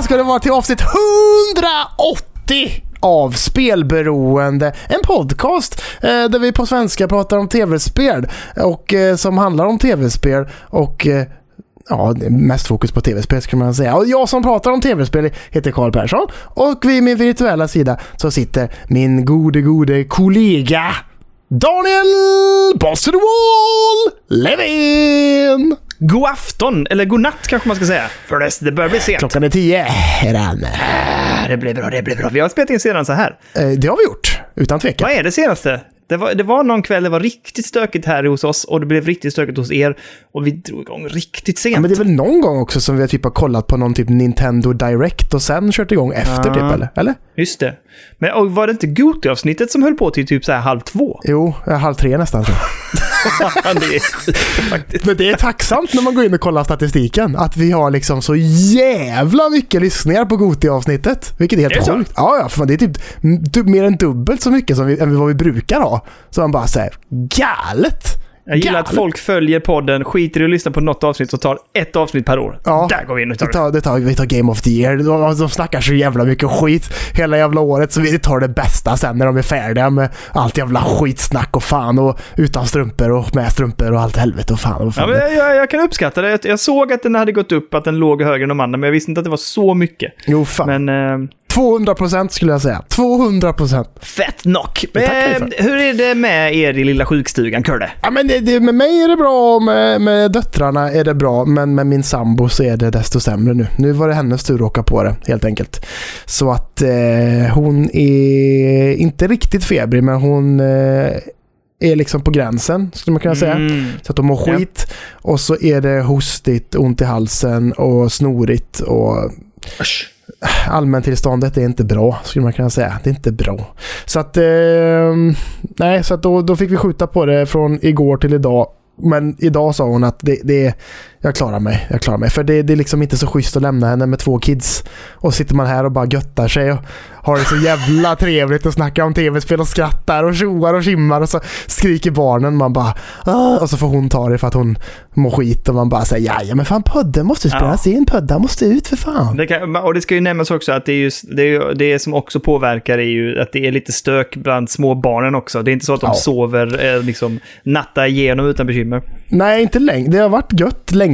välkomna ska det vara till avsnitt 180 av Spelberoende. En podcast eh, där vi på svenska pratar om tv-spel och eh, som handlar om tv-spel och eh, Ja, det är mest fokus på tv-spel skulle man säga. Och jag som pratar om tv-spel heter Karl Persson och vid min virtuella sida så sitter min gode, gode kollega Daniel Boss Wall Levin! God afton, eller god natt kanske man ska säga. För det, börjar bli sent. Klockan är tio är den. Ah, Det blir bra, det blir bra. Vi har spelat in senare så här. Eh, Det har vi gjort, utan tvekan. Vad är det senaste? Det var, det var någon kväll det var riktigt stökigt här hos oss och det blev riktigt stökigt hos er. Och vi drog igång riktigt sent. Ja, men det är väl någon gång också som vi har typ har kollat på någon typ Nintendo Direct och sen kört igång efter Ja. typ eller? Eller? Just det. Men var det inte Goty-avsnittet som höll på till typ så här halv två? Jo, eh, halv tre nästan det är. Men det är tacksamt när man går in och kollar statistiken. Att vi har liksom så jävla mycket lyssningar på Goti-avsnittet. Vilket är helt sjukt. Ja, ja, för det är typ du, mer än dubbelt så mycket som vi, än vad vi brukar ha. Så man bara säger galet. Jag gillar att Galet. folk följer podden, skiter i att lyssna på något avsnitt och tar ett avsnitt per år. Ja. Där går vi in och tar Det tar, det tar, vi tar Game of the Year. De, de snackar så jävla mycket skit hela jävla året så vi tar det bästa sen när de är färdiga med allt jävla skitsnack och fan och utan strumpor och med strumpor och allt helvete och fan och Ja, fan. men jag, jag, jag kan uppskatta det. Jag, jag såg att den hade gått upp, att den låg högre än de andra, men jag visste inte att det var så mycket. jo fan. Men eh, 200% skulle jag säga. 200%. fett knock. Men, hur är det med er i lilla sjukstugan, Kurre? Ja, men det, det, med mig är det bra och med, med döttrarna är det bra, men med min sambo så är det desto sämre nu. Nu var det hennes tur att åka på det, helt enkelt. Så att eh, hon är inte riktigt febrig, men hon eh, är liksom på gränsen, skulle man kunna säga. Mm. Så att de mår Ja. skit. Och så är det hostigt, ont i halsen och snorigt och Usch allmäntillståndet är inte bra, skulle man kunna säga. Det är inte bra. Så att, eh, nej, så att då, då fick vi skjuta på det från igår till idag. Men idag sa hon att det, det, jag klarar mig, jag klarar mig. För det, det är liksom inte så schysst att lämna henne med två kids. Och sitter man här och bara göttar sig och har det så jävla trevligt och snackar om tv-spel och skrattar och tjoar och kimmar och så skriker barnen. Man bara "Ah", och så får hon ta det för att hon mår skit och man bara säger ja men fan podden måste spelas in, podden måste ut för fan. Det kan, och det ska ju nämnas också att det, är just, det, är ju, det som också påverkar är ju att det är lite stök bland små barnen också. Det är inte så att de Ja. sover eh, liksom natta igenom utan bekymmer. Nej, inte länge. Det har varit gött länge,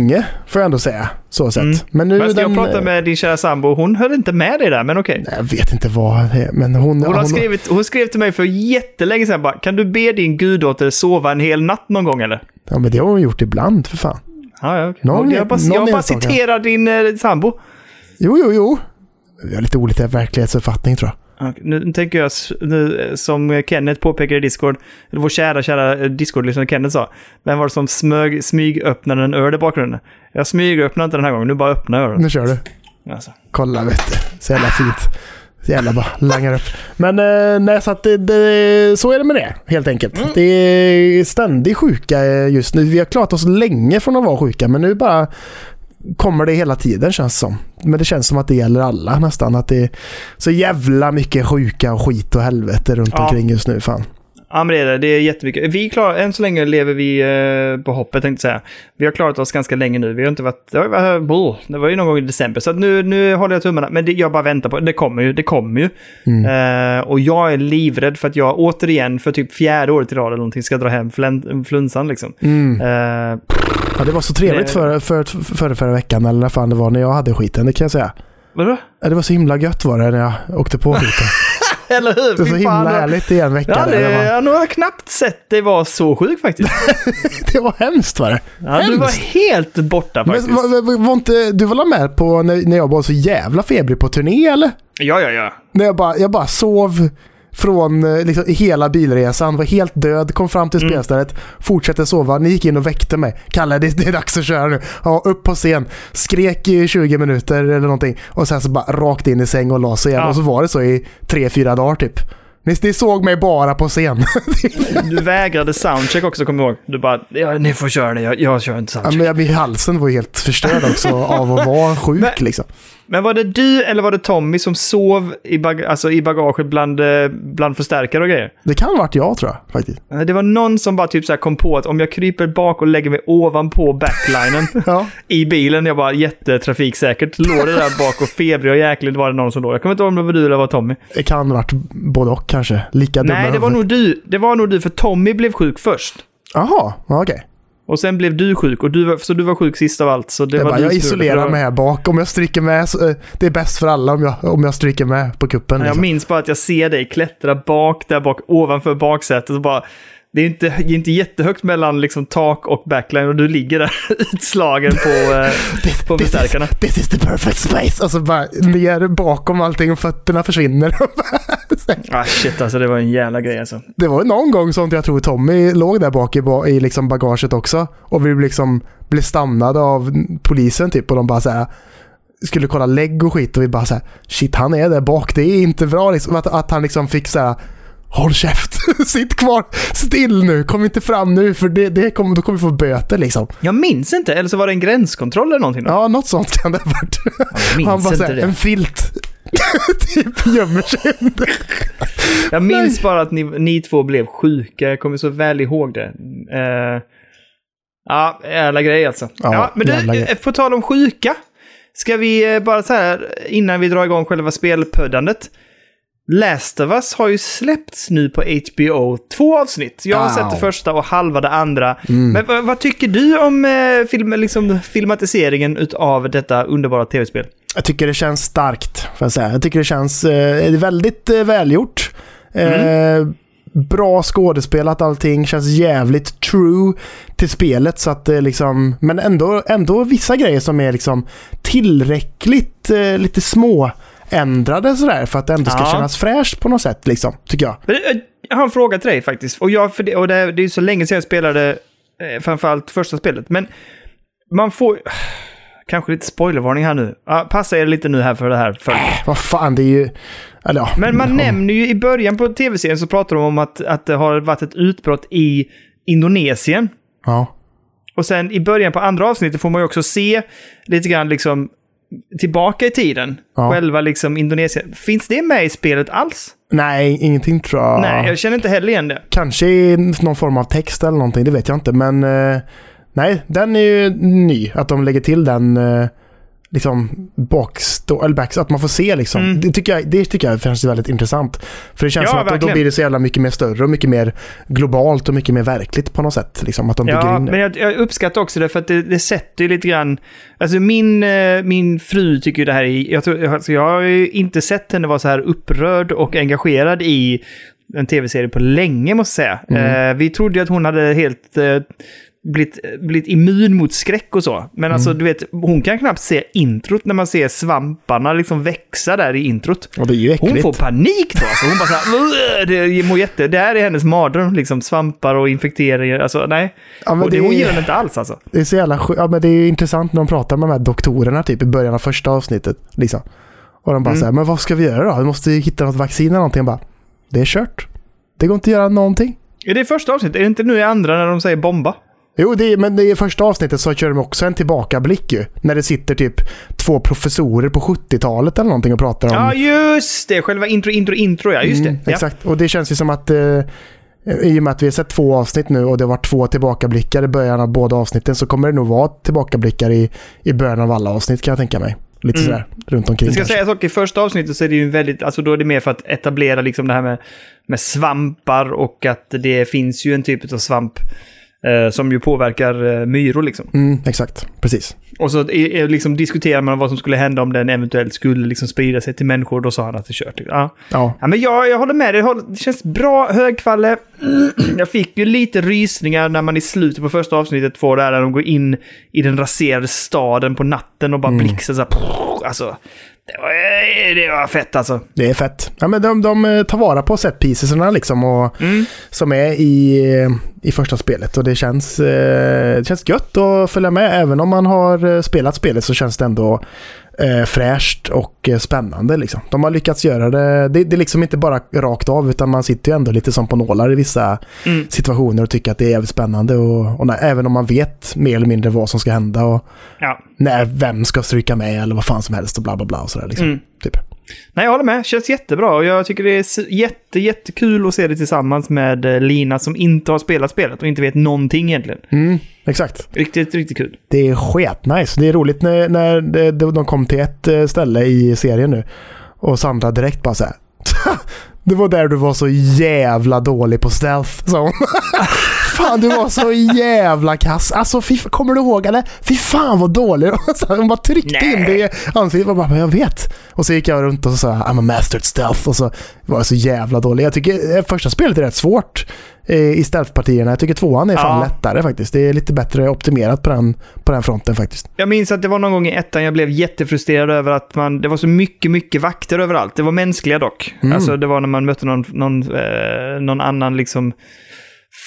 får jag ändå säga. Så sett. Mm. Men nu jag den, pratade med din kära sambo, hon höll inte med dig där, men okej. Jag vet inte vad det är, men hon... Hon, har skrivit, hon skrev till mig för jättelänge sedan bara, kan du be din guddotter sova en hel natt någon gång eller? Ja, men det har hon gjort ibland, för fan. Ja, ja, okej. Någon- jag bara, jag bara citerar din eh, sambo. Jo, jo, jo. Vi har lite olika verklighetsuppfattning, tror jag. Nu tänker jag, nu, eh, som Kenneth påpekade i Discord, vår kära, kära eh, Discord-lyssnare Kenneth sa, vem var det som smög, smygöppnade en öl i bakgrunden? Jag smygöppnade inte den här gången, nu bara öppnar jag ölen. Nu kör du. Alltså. Kolla, vet du. Så jävla fint. Så jävla bara langar upp. Men eh, nej, så att det, det, så är det med det, helt enkelt. Mm. Det är ständig sjuka just nu. Vi har klarat oss länge från att vara sjuka, men nu bara kommer det hela tiden känns det som. Men det känns som att det gäller alla nästan. Att det är så jävla mycket sjuka och skit och helvete runt Ja. omkring just nu. Fan. Ja, men det är det. Det är jättemycket. Vi klarar, än så länge lever vi eh, på hoppet, tänkte jag säga. Vi har klarat oss ganska länge nu. Vi har inte varit... Det, varit bull. det var ju någon gång i december, så nu, nu håller jag tummarna. Men det, jag bara väntar på det. kommer ju. Det kommer ju. Eh, och jag är livrädd för att jag återigen, för typ fjärde året i rad eller någonting, ska dra hem flunsan liksom. Mm. Eh, Ja, det var så trevligt Det- för, för, för, förra veckan, eller när fan det var när jag hade skiten, det kan jag säga. vadå? Ja, Det var så himla gött var det när jag åkte på skiten. Eller hur? Det var så himla härligt i en vecka. Ja, där. det, jag har knappt sett dig vara så sjuk faktiskt. det var hemskt var det. Ja, du var helt borta faktiskt. Men, var, var, var inte, du var med på när, när jag var så jävla febrig på turné eller? Ja, ja, ja. När jag bara, jag bara sov från eh, liksom, hela bilresan, var helt död, kom fram till Mm. spelstället, fortsatte sova, ni gick in och väckte mig. Kalle, det, det är dags att köra nu. Ja, upp på scen, skrek i 20 minuter eller någonting och sen så bara rakt in i säng och la sig igen. Ja. Och så var det så i 3-4 dagar typ. Ni, ni såg mig bara på scen. Du vägrade soundcheck också, kommer jag ihåg. Du bara, ja, ni får köra det, jag, jag kör inte ja, soundcheck. men jag- min halsen var helt förstörd också av att vara sjuk Men- liksom. Men var det du eller var det Tommy som sov i, bag alltså i bagaget bland, eh, bland förstärkare och grejer? Det kan ha varit jag tror jag faktiskt. Det var någon som bara typ så här kom på att om jag kryper bak och lägger mig ovanpå backlinen Ja. i bilen, jag bara jättetrafiksäkert, låg det där bak och febrig och jäkligt var det någon som låg. Jag kommer inte ihåg om det var du eller var Tommy. Det kan ha varit både och kanske. Lika Nej, det var nog du. Det var nog du, för Tommy blev sjuk först. Jaha, ja, okej. Och sen blev du sjuk, och du var, så du var sjuk sist av allt. Så det Jag, var bara, jag det, det isolerar var- mig här bak. Om jag stryker med, så, eh, det är bäst för alla om jag, om jag stryker med på kuppen. Jag Liksom. minns bara att jag ser dig klättra bak, där bak, ovanför baksätet. Och bara, det är inte, det är inte jättehögt mellan liksom, tak och backline och du ligger där utslagen på, eh, på This is, förstärkarna. this is the perfect space. Och så bara ner bakom allting och fötterna försvinner. Ah, shit alltså, det var en jävla grej alltså. det var någon gång sånt jag tror Tommy låg där bak i, i liksom bagaget också. Och vi liksom blev stannade av polisen typ. Och de bara så här skulle kolla lägg och skit och vi bara så här, shit han är där bak, det är inte bra liksom. Att, att han liksom fick så här, håll käft, sitt kvar, still nu, kom inte fram nu för det, det kommer, då kommer vi få böter liksom. Jag minns inte, eller så var det en gränskontroll eller någonting. Då. Ja, något sånt kan det ha varit. minns Han bara inte det. en filt. typ gömmer sig under. Jag minns bara att ni, ni två blev sjuka. Jag kommer så väl ihåg det. Uh, ja, jävla grej alltså. Ja, Ja, men du, eh, på tal om sjuka. Ska vi eh, bara så här, innan vi drar igång själva spelpöddandet. Last of Us har ju släppts nu på HBO. Två avsnitt. Jag har Au. sett det första och halva det andra. Mm. Men vad, vad tycker du om eh, film, liksom, filmatiseringen utav detta underbara tv-spel? Jag tycker det känns starkt, får jag säga. Jag tycker det känns eh, väldigt eh, välgjort. Eh, bra skådespelat allting, känns jävligt true till spelet. Så att det liksom, men ändå, ändå vissa grejer som är liksom tillräckligt eh, lite små ändrade sådär för att det ändå ska Ja. kännas fräscht på något sätt liksom, tycker jag. Eh, Jag har en fråga till dig faktiskt. Och, jag, för det, och det, är- ju så länge sedan jag spelade eh, framförallt första spelet. Men man får... Kanske lite spoilervarning här nu. Ja, passa er lite nu här för det här. För. Vad fan, det är ju... Eller ja. Men man ja. nämner ju i början på tv-serien så pratar de om att, att det har varit ett utbrott i Indonesien. Ja. Och sen i början på andra avsnittet får man ju också se lite grann liksom tillbaka i tiden. Ja. Själva liksom Indonesien. Finns det med i spelet alls? Nej, ingenting tror jag. Nej, jag känner inte heller igen det. Kanske i någon form av text eller någonting, det vet jag inte. Men eh, nej, den är ju ny. Att de lägger till den eh, liksom eller backs, att man får se liksom. Mm. Det, tycker jag, det tycker jag känns väldigt intressant. För det känns Ja, som att då, då verkligen. blir det så jävla mycket mer större och mycket mer globalt och mycket mer verkligt på något sätt. Liksom, att de bygger Ja, in det. men jag, jag uppskattar också det för att det, det sätter ju lite grann... Alltså min, eh, min fru tycker ju det här är... Jag, tror, alltså jag har ju inte sett henne vara så här upprörd och engagerad i en tv-serie på länge, måste jag säga. Mm. Eh, vi trodde ju att hon hade helt... Eh, blivit, blivit immun mot skräck och så. Men alltså, Mm. du vet, hon kan knappt se introt när man ser svamparna liksom växa där i introt. Och det är ju äckligt. Hon får panik då. Alltså hon bara så här, "Ugh", det mår jätte... Det här är hennes mardröm, liksom svampar och infekteringar. Alltså nej. ja, och det, det, hon gillar det inte alls alltså. Det är så jävla ja, men det är intressant när de pratar med de här doktorerna typ i början av första avsnittet. Liksom. Och de bara Mm. säger men vad ska vi göra då? Vi måste ju hitta något vaccin eller någonting. Jag bara, det är kört. Det går inte att göra någonting. Är det första avsnittet? Är det inte nu i andra när de säger bomba? Jo, det är, men det är första avsnittet så kör de också en tillbakablick ju. När det sitter typ två professorer på 70-talet eller någonting och pratar om... Ja, just det! Själva intro, intro, intro, ja. Just det. Mm, ja. Exakt, och det känns ju som att eh, i och med att vi har sett två avsnitt nu och det har varit två tillbakablickar i början av båda avsnitten så kommer det nog vara tillbakablickar i, i början av alla avsnitt kan jag tänka mig. Lite Mm. sådär runt omkring Det ska kanske. sägas också, i första avsnittet så är det ju väldigt, alltså då är det mer för att etablera liksom det här med, med svampar och att det finns ju en typ av svamp eh, som ju påverkar eh, myror liksom. Mm, exakt, precis. Och så är liksom diskuterar man vad som skulle hända om den eventuellt skulle liksom sprida sig till människor. Då sa han att det är kört. Ja. Ja, Ja, men jag, jag håller med dig. Det känns bra, högkvalle. Jag fick ju lite rysningar när man i slutet på första avsnittet får det här när de går in i den raserade staden på natten och bara Mm. så här. Alltså, det var, det var fett alltså. det är fett. Ja, men de, de eh, tar vara på set piecesarna liksom och Mm. som är i, i första spelet och det känns, eh, det känns gött att följa med. Även om man har eh, spelat spelet så känns det ändå eh, fräscht och eh, spännande. Liksom. De har lyckats göra det. det. Det är liksom inte bara rakt av utan man sitter ju ändå lite som på nålar i vissa Mm. situationer och tycker att det är jävligt spännande. Och, och när, även om man vet mer eller mindre vad som ska hända och Ja. när, vem ska stryka med eller vad fan som helst och bla bla bla och sådär. Liksom. Mm. Typ. Nej, jag håller med. Känns jättebra. Och jag tycker det är jätte, jättekul att se det tillsammans med eh, Lina som inte har spelat spelet och inte vet någonting egentligen. Mm, exakt. Riktigt, riktigt kul. Det är sketnice. Det är roligt när, när de kom till ett eh, ställe i serien nu. Och Sandra direkt bara så här. Det var där du var så jävla dålig på stealth, sa hon. Fan, du var så jävla kass. Alltså, fy, kommer du ihåg eller? Fy fan vad dålig. Hon bara tryckte in det i ansiktet. Jag bara, "Men jag vet. Och så gick jag runt och så sa I'm a master at stealth. Och så var jag så jävla dålig. Jag tycker eh, första spelet är rätt svårt eh, i stealth-partierna. Jag tycker tvåan är fan Ja. lättare faktiskt. Det är lite bättre optimerat på den, på den fronten faktiskt. Jag minns att det var någon gång i ettan jag blev jättefrustrerad över att man, det var så mycket, mycket vakter överallt. Det var mänskliga dock. Mm. Alltså det var när man mötte någon, någon, eh, någon annan liksom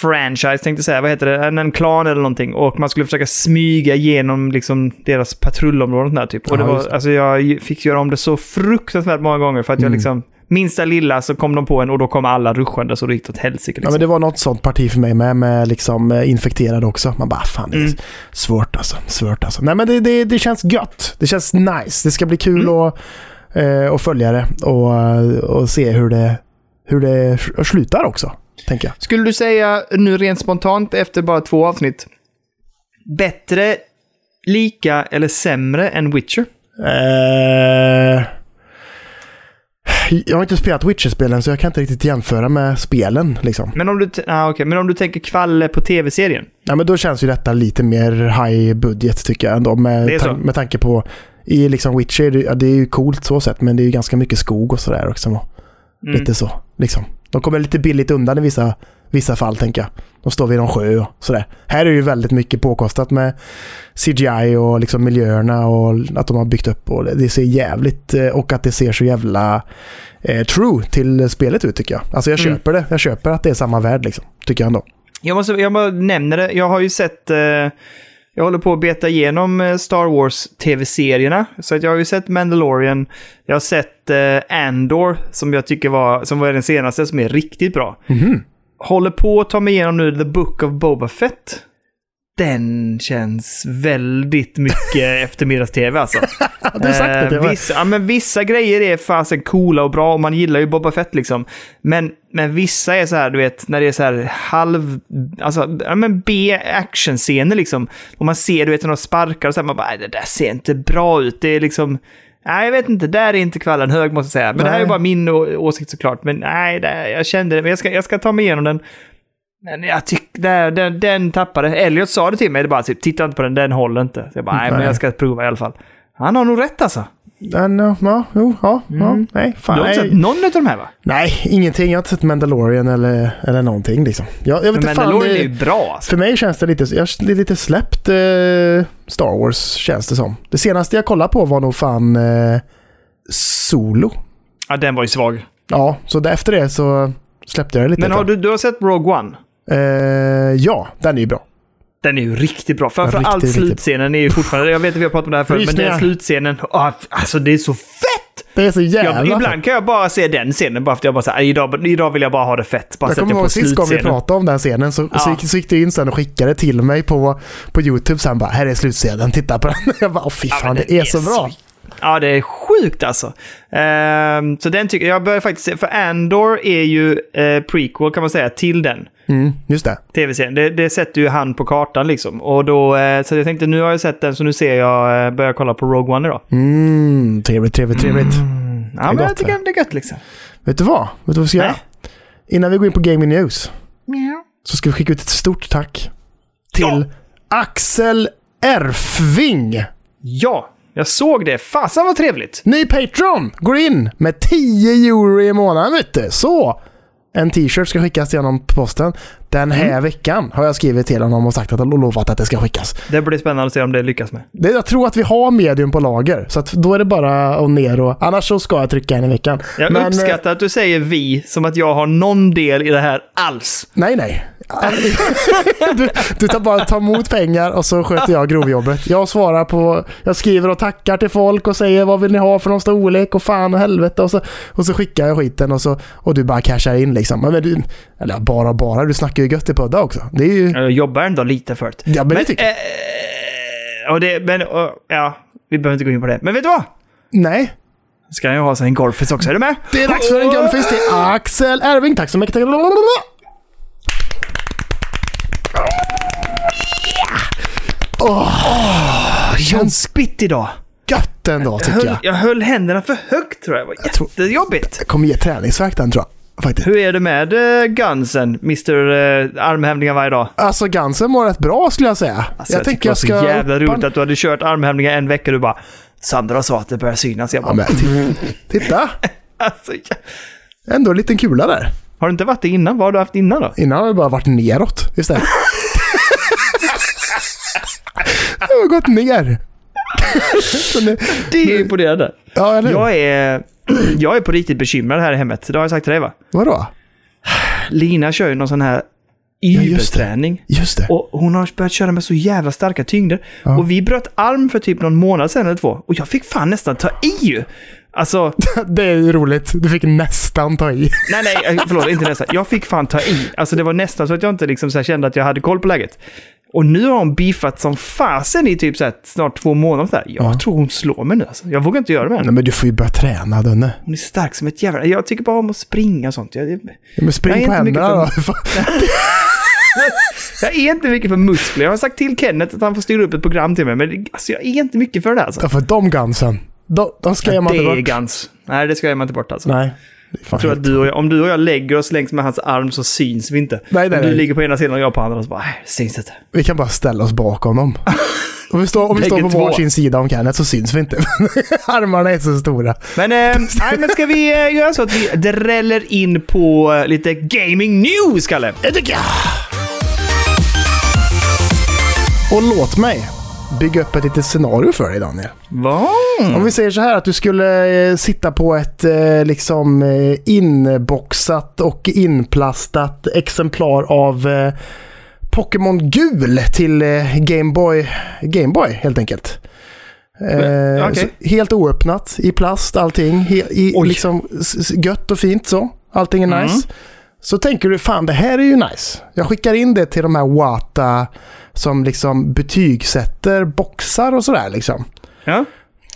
franchise, tänkte jag säga. Vad heter det? En, en klan eller någonting. Och man skulle försöka smyga igenom liksom deras patrullområden där typ. Och det Ja, var, det. alltså jag fick göra om det så fruktansvärt många gånger för att jag Mm. liksom, minsta lilla så kom de på en och då kom alla ruschande så det gick åt helsike. Ja, Liksom. men det var något sånt parti för mig med, med liksom eh, infekterade också. Man bara, fan det är Mm. svårt alltså. Svårt alltså. Nej men det, det, det känns gött. Det känns nice. Det ska bli kul Mm. att, eh, att följa det och, och se hur det, hur det slutar också. Tänker jag. Skulle du säga nu rent spontant efter bara två avsnitt, bättre, lika eller sämre än Witcher? Eh, jag har inte spelat Witcher-spelen så jag kan inte riktigt jämföra med spelen. Liksom. Men om du, ah, okej, men om du tänker kvalle på tv-serien? Ja, men då känns ju detta lite mer high budget tycker jag ändå. Med, tan- med tanke på i liksom Witcher, det, ja, det är ju coolt så sett men det är ju ganska mycket skog och sådär också. Mm. Lite så. Liksom. De kommer lite billigt undan i vissa, vissa fall tänker jag. De står vid någon sjö och sådär. Här är det ju väldigt mycket påkostat med CGI och liksom miljöerna och att de har byggt upp och det- ser jävligt eh, och att det ser så jävla eh, true till spelet ut tycker jag. Alltså jag Mm. köper det. Jag köper att det är samma värld liksom. Tycker jag ändå. Jag, måste, jag bara nämner det. Jag har ju sett... Eh, jag håller på att beta igenom eh, Star Wars-tv-serierna. Så att jag har ju sett Mandalorian. Jag har sett eh, Andor, som jag tycker var, som var den senaste, som är riktigt bra. Mhm. Håller på att ta mig igenom nu The Book of Boba Fett. Den känns väldigt mycket eftermiddags-tv alltså. Du har sagt det till Eh, vissa, ja, men vissa grejer är fasen coola och bra och man gillar ju Boba Fett liksom. Men, men vissa är så här, du vet, när det är så här halv... Alltså, ja men B-actionscener liksom. Och man ser, du vet, när de sparkar och så här, man bara, "Nej, det där ser inte bra ut. Det är liksom... Nej, jag vet inte. Där är inte kvällen hög måste jag säga. Men det här är Nej. bara min åsikt såklart. Men nej, det, jag kände det. Men jag ska, jag ska ta mig igenom den. Men jag tycker, den, den tappade. Elliot sa det till mig, det bara typ, titta inte på den, den håller inte. Så jag bara, nej, men jag ska prova i alla fall. Han har nog rätt alltså. Den, ja, ja, jo, ja, ja, Mm. nej, fan, Du har inte sett någon av de här va? nej, ingenting. Jag har inte sett Mandalorian eller, eller någonting liksom. Jag, jag vet inte fan, Mandalorian är det, ju bra alltså. för mig känns det lite, jag det är lite släppt eh, Star Wars känns det som. Det senaste jag kollade på var nog fan eh, Solo. Ja, den var ju svag. Ja, så efter det så släppte jag det lite. Men har du, du har sett Rogue One? Eh, ja, den är ju bra. Den är ju riktigt bra. Ja, Framförallt riktigt, slutscenen är ju fortfarande... Jag vet att vi har pratat om det här förut, men den slutscenen... ah, Alltså det är så fett! Det är så jävla Jag, ibland kan jag bara se den scenen bara för att jag bara säger idag, idag vill jag bara ha det fett. Bara Jag kommer ihåg sist gången vi pratade om den scenen så, Ja. så, gick, så gick du in sen och skickade till mig på, på YouTube sen bara här är slutscenen, titta på den. Jag bara åh fy Ja, fan men det är så bra. Ja, det är sjukt alltså. Ehm, så den tycker jag börjar faktiskt se, för Andor är ju eh, prequel kan man säga till den Mm, just det. tv-serien. Det, det sätter ju han på kartan liksom. Och då, eh, så jag tänkte nu har jag sett den så nu ser jag, eh, börjar kolla på Rogue One idag. Mm, trevligt, trevligt, trevligt. Ja, men gott, jag tycker det är gött liksom. Vet du vad? Vet du vad vi ska Nej. göra? Innan vi går in på Gaming News Mjau. så ska vi skicka ut ett stort tack till Ja. Axel Erfving. Ja, jag såg det. Fasen vad trevligt! Ny Patreon! Går in med 10 euro i månaden vet du. Så! En t-shirt ska skickas till honom på posten. Den här Mm. veckan har jag skrivit till honom och sagt att han lovat att det ska skickas. Det blir spännande att se om det lyckas med. Det, jag tror att vi har medium på lager, så då är det bara att ner och... Annars så ska jag trycka en i veckan. Jag Men, eh, uppskattar att du säger vi som att jag har någon del i det här alls. Nej, nej. Du, du tar bara tar emot pengar och så sköter jag grovjobbet. Jag svarar på, jag skriver och tackar till folk och säger vad vill ni ha för någon storlek och fan och helvete och så, och så skickar jag skiten och, så, och du bara cashar in liksom. Men du, eller bara bara, du snackar ju gött i podda också. Det är ju... Jag jobbar ändå lite för det. Ja, men det tycker jag. Eh, och det, men, och, ja, vi behöver inte gå in på det. Men vet du vad? Nej, Ska jag ha sig en golfis också? Är du med? det är dags för en guldfisk till Axel Erving. Tack så mycket. Åh, känns Jobbigt idag. gött ändå Jag tycker höll, jag. jag höll händerna för högt tror jag. Det var tror- jättejobbigt. Jag kommer ge träningsvärk den tror jag. Faktiskt. Hur är det med uh, Gunsen, Mr uh, armhävningar varje dag? Alltså Gansen mår rätt bra skulle jag säga. Alltså, jag, tycker det var så jävla roligt att du hade kört armhävningar en vecka och du bara Sandra sa att det börjar synas. Jag bara, Ja, men, titta, alltså, ja. ändå en liten kula där. Har du inte varit det innan? Vad har du haft innan då? Innan har det bara varit neråt istället. det har gått ner. Nu- Det är imponerande. ja, eller? Jag är, jag är på riktigt bekymrad här i hemmet. Det har jag sagt till dig va? Vadå? Lina kör ju någon sån här just det. überträning. Just det. Och hon har börjat köra med så jävla starka tyngder. Ja. Och vi bröt arm för typ någon månad sedan eller två. Och jag fick fan nästan ta i ju. Alltså, Det är ju roligt. Du fick nästan ta i. nej nej, eh, förlåt, inte nästan. Jag fick fan ta i. Alltså det var nästan så att jag inte liksom så kände att jag hade koll på läget. Och nu har hon beefat som fasen i typ så här snart två månader. Så här. Jag Ja. tror hon slår mig nu alltså. Jag vågar inte göra det Nej, men du får ju börja träna Dunne. Hon är stark som ett jävla... Jag tycker bara om att springa och sånt. Jag, Ja, men spring är på inte mycket händerna då. jag är inte mycket för muskler. Jag har sagt till Kenneth att han får styra upp ett program till mig. Men det- alltså, jag är inte mycket för det alltså. Ja, för de Gansen, de, de ska man det inte är bort. Gans. Nej, det ska man inte bort alltså. Nej. Jag tror att du och jag, om du och jag lägger oss längs med hans arm så syns vi inte. Nej, nej, om du nej. ligger på ena sidan och jag på andra så bara, nej, syns inte. Vi kan bara ställa oss bakom dem. Om vi står, om vi står på två. varsin sida om Kenneth så syns vi inte. Armarna är så stora. Men, eh, nej, men ska vi eh, göra så att vi dräller in på eh, lite gaming news, Kalle? Det tycker jag. Och låt mig bygga upp ett litet scenario för dig Daniel. Va? Om vi säger så här att du skulle eh, sitta på ett eh, liksom eh, inboxat och inplastat exemplar av Pokémon Gul till Gameboy Gameboy helt enkelt. Men, så Helt oöppnat i plast allting. He, i, Oj. liksom gött och fint så. Allting är Mm. Så tänker du fan det här är ju nice. Jag skickar in det till de här Wata som liksom betygsätter boxar och sådär liksom. Ja.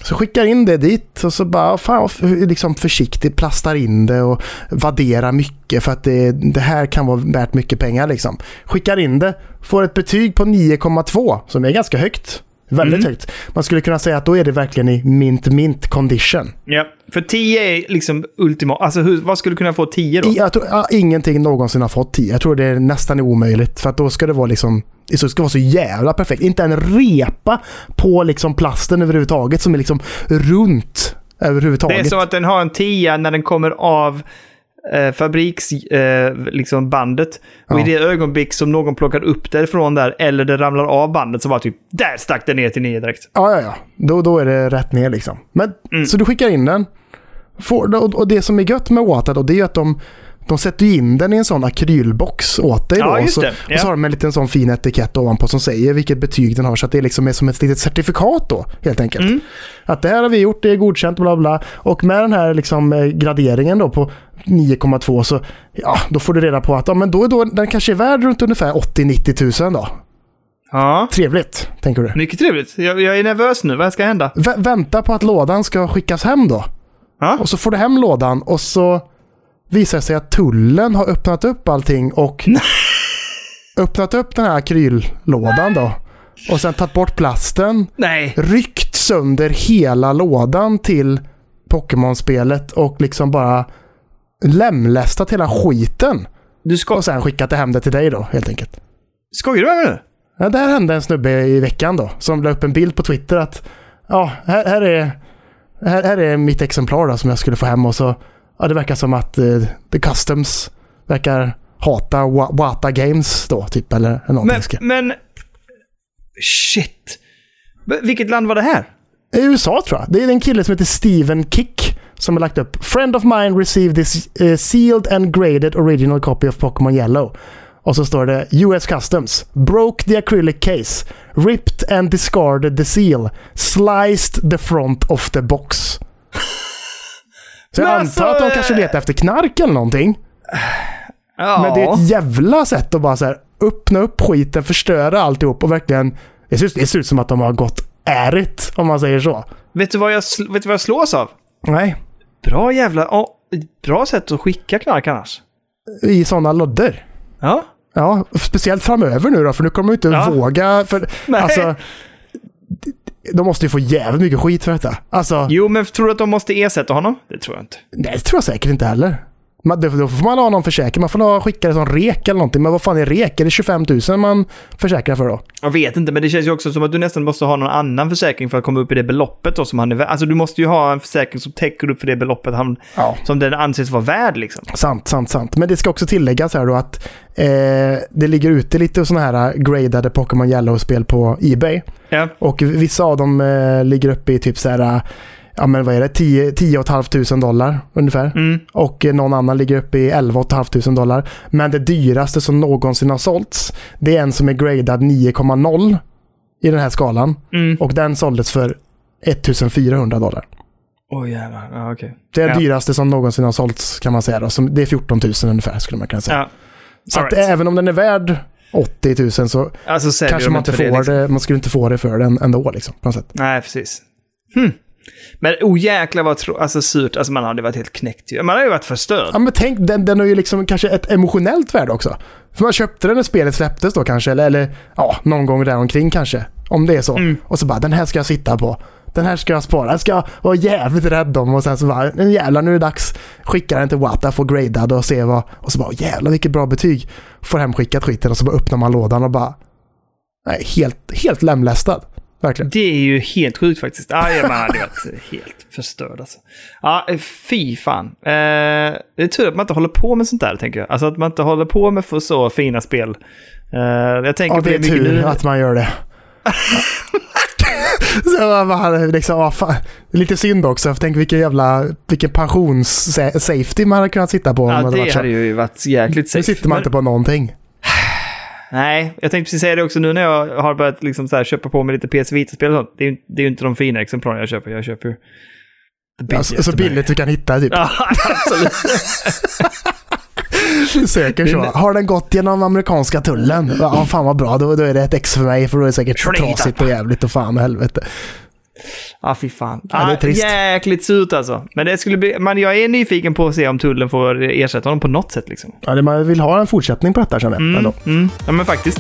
Så skickar in det dit och så bara fan liksom försiktigt plastar in det och vadderar mycket för att det, det här kan vara värt mycket pengar liksom. Skickar in det, får ett betyg på 9,2 som är ganska högt. Väldigt Mm. högt. Man skulle kunna säga att då är det verkligen i mint mint condition. ja. För 10 är liksom ultimat. Alltså, hur, vad skulle kunna få 10 då? I, jag tror ja, ingenting någonsin har fått 10. Jag tror det är nästan omöjligt. För att då ska det vara liksom det ska vara så jävla perfekt. Inte en repa på liksom plasten överhuvudtaget som är liksom runt Det överhuvudtaget. är som att den har en 10 när den kommer av eh, fabriksbandet. Eh, liksom bandet. Och Ja. i det ögonblick som någon plockar upp det ifrån där, eller det ramlar av bandet, så bara typ där stack den ner till 9 direkt. Ja, ja, ja. Då, då är det rätt ner liksom. Men, Mm. Så du skickar in den. Får, och, och det som är gött med Wata då, det är att de, de sätter ju in den i en sån akrylbox åt dig. Ja, då, så. Ja. och så har de en liten sån fin etikett ovanpå som säger vilket betyg den har. Så att det liksom är som ett litet certifikat då, helt enkelt. Mm. Att det här har vi gjort, det är godkänt, bla bla. Och med den här liksom eh, graderingen då på 9,2 så ja, då får du reda på att ja, men då är då, den kanske är värd runt ungefär 80-90 tusen då. Ja, Trevligt, tänker du. mycket trevligt. Jag, jag är nervös nu. Vad ska hända? Vä- vänta på att lådan ska skickas hem då. Ja? Och så får du hem lådan och så visar det sig att tullen har öppnat upp allting och öppnat upp den här akryllådan då. Och sen tagit bort plasten, Nej. ryckt sönder hela lådan till Pokémon-spelet och liksom bara lemlästat hela skiten. Du ska... Och sen skickat det hem det till dig då, helt enkelt. Skojar du med mig nu? Ja, där hände en snubbe i veckan då, som la upp en bild på Twitter att ja, här, här, är, här, här är mitt exemplar då, som jag skulle få hem och så, ja det verkar som att eh, The Customs verkar hata Wa- Wata Games då, typ, eller någonting. Men, men... Shit. Vilket land var det här? I USA tror jag. Det är en kille som heter Steven Kick som har lagt upp “Friend of mine received this eh, sealed and graded original copy of Pokémon Yellow”. Och så står det US Customs. Broke the acrylic case. Ripped and discarded the seal. Sliced the front of the box. Så jag antar alltså, att de kanske letar efter knark eller någonting. Ja. Men det är ett jävla sätt att bara så här, öppna upp skiten, förstöra alltihop och verkligen... Det ser, ut- det ser ut som att de har gått ärigt, om man säger så. Vet, du vad jag, vet du vad jag slås av? Nej, Bra jävla... ja, bra sätt att skicka knark annars. i sådana lodder. Ja. Ja, speciellt framöver nu då, för nu kommer de inte Ja. våga. För, Nej. alltså, de måste ju få jävligt mycket skit för detta. Alltså, Jo, men tror du att de måste ersätta honom? Det tror jag inte. nej, det tror jag säkert inte heller. Man, då får man ha någon försäkring. Man får ha, skicka det som rek eller någonting. Men vad fan är rek? Är det 25 000 man försäkrar för då? Jag vet inte, men det känns ju också som att du nästan måste ha någon annan försäkring för att komma upp i det beloppet då som han är värd. Alltså du måste ju ha en försäkring som täcker upp för det beloppet han, Ja. som den anses vara värd liksom. Sant, sant, sant. Men det ska också tilläggas här då att eh, det ligger ute lite sådana här gradade Pokémon Yellow-spel på Ebay. Ja. Och vissa av dem eh, ligger uppe i typ så här, ja men vad är det, 10 10 500 dollar ungefär. Mm. Och eh, någon annan ligger uppe i 11 500 dollar. Men det dyraste som någonsin har sålts, det är en som är gradad 9,0 i den här skalan. Mm. Och den såldes för 1400 dollar. Oj jävlar, ja okej. Det är Ja. dyraste som någonsin har sålts kan man säga. Då. Som, det är 14 000 ungefär skulle man kunna säga. Ja. Så All att right. även om den är värd 80 000 så Alltså kanske man inte får det, liksom. det, man skulle inte få det för den ändå liksom, på något sätt. Nej, precis. Hm. Men oh jäklar vad tro- alltså, surt. Alltså man hade varit helt knäckt ju. Man hade ju varit förstörd. Ja men tänk, den, den har ju liksom kanske ett emotionellt värde också. För man köpte den när spelet släpptes då kanske, eller, eller ja, någon gång där omkring kanske. Om det är så. Mm. Och så bara, den här ska jag sitta på. Den här ska jag spara, den ska jag vara jävligt rädd om. Och sen så bara, "Nu jävlar nu är det dags. Skicka den till Wata, få gradad och se vad... Och så bara, jävlar vilket bra betyg. Får hemskickat skiten och så bara öppnar man lådan och bara... Nej, helt, helt lemlästad. Verkligen. Det är ju helt sjukt faktiskt. Ah, ja, man hade varit helt förstörd alltså. Ja, fy fan. Eh, det är tur att man inte håller på med sånt där, tänker jag. Alltså att man inte håller på med för så fina spel. Eh, jag tänker Ja, det är tur nu. att man gör det. så bara, liksom, ah, fan. Lite synd också, för tänk vilken jävla, vilken pensions-safety man hade kunnat sitta på. Ja, hade varit det så. hade ju varit jäkligt Nu safe. sitter man Men- inte på någonting. Nej, jag tänkte precis säga det också nu när jag har börjat liksom så här köpa på mig lite PS Vita-spel och sånt. Det är, det är ju inte de fina exemplaren jag köper. Jag köper ju... Alltså, så billigt du kan hitta typ. Ja, absolut. Söker så. Har den gått genom amerikanska tullen? Ja, fan vad bra. Då, då är det ett ex för mig, för då är det säkert trasigt och jävligt och fan och helvete. Ja, fy fan. Ja, det är trist. jäkligt surt alltså. Men det skulle bli... Men jag är nyfiken på att se om tullen får ersätta honom på något sätt liksom. Ja, det, man vill ha en fortsättning på detta känner jag. Mm, ändå. mm. Ja, men faktiskt.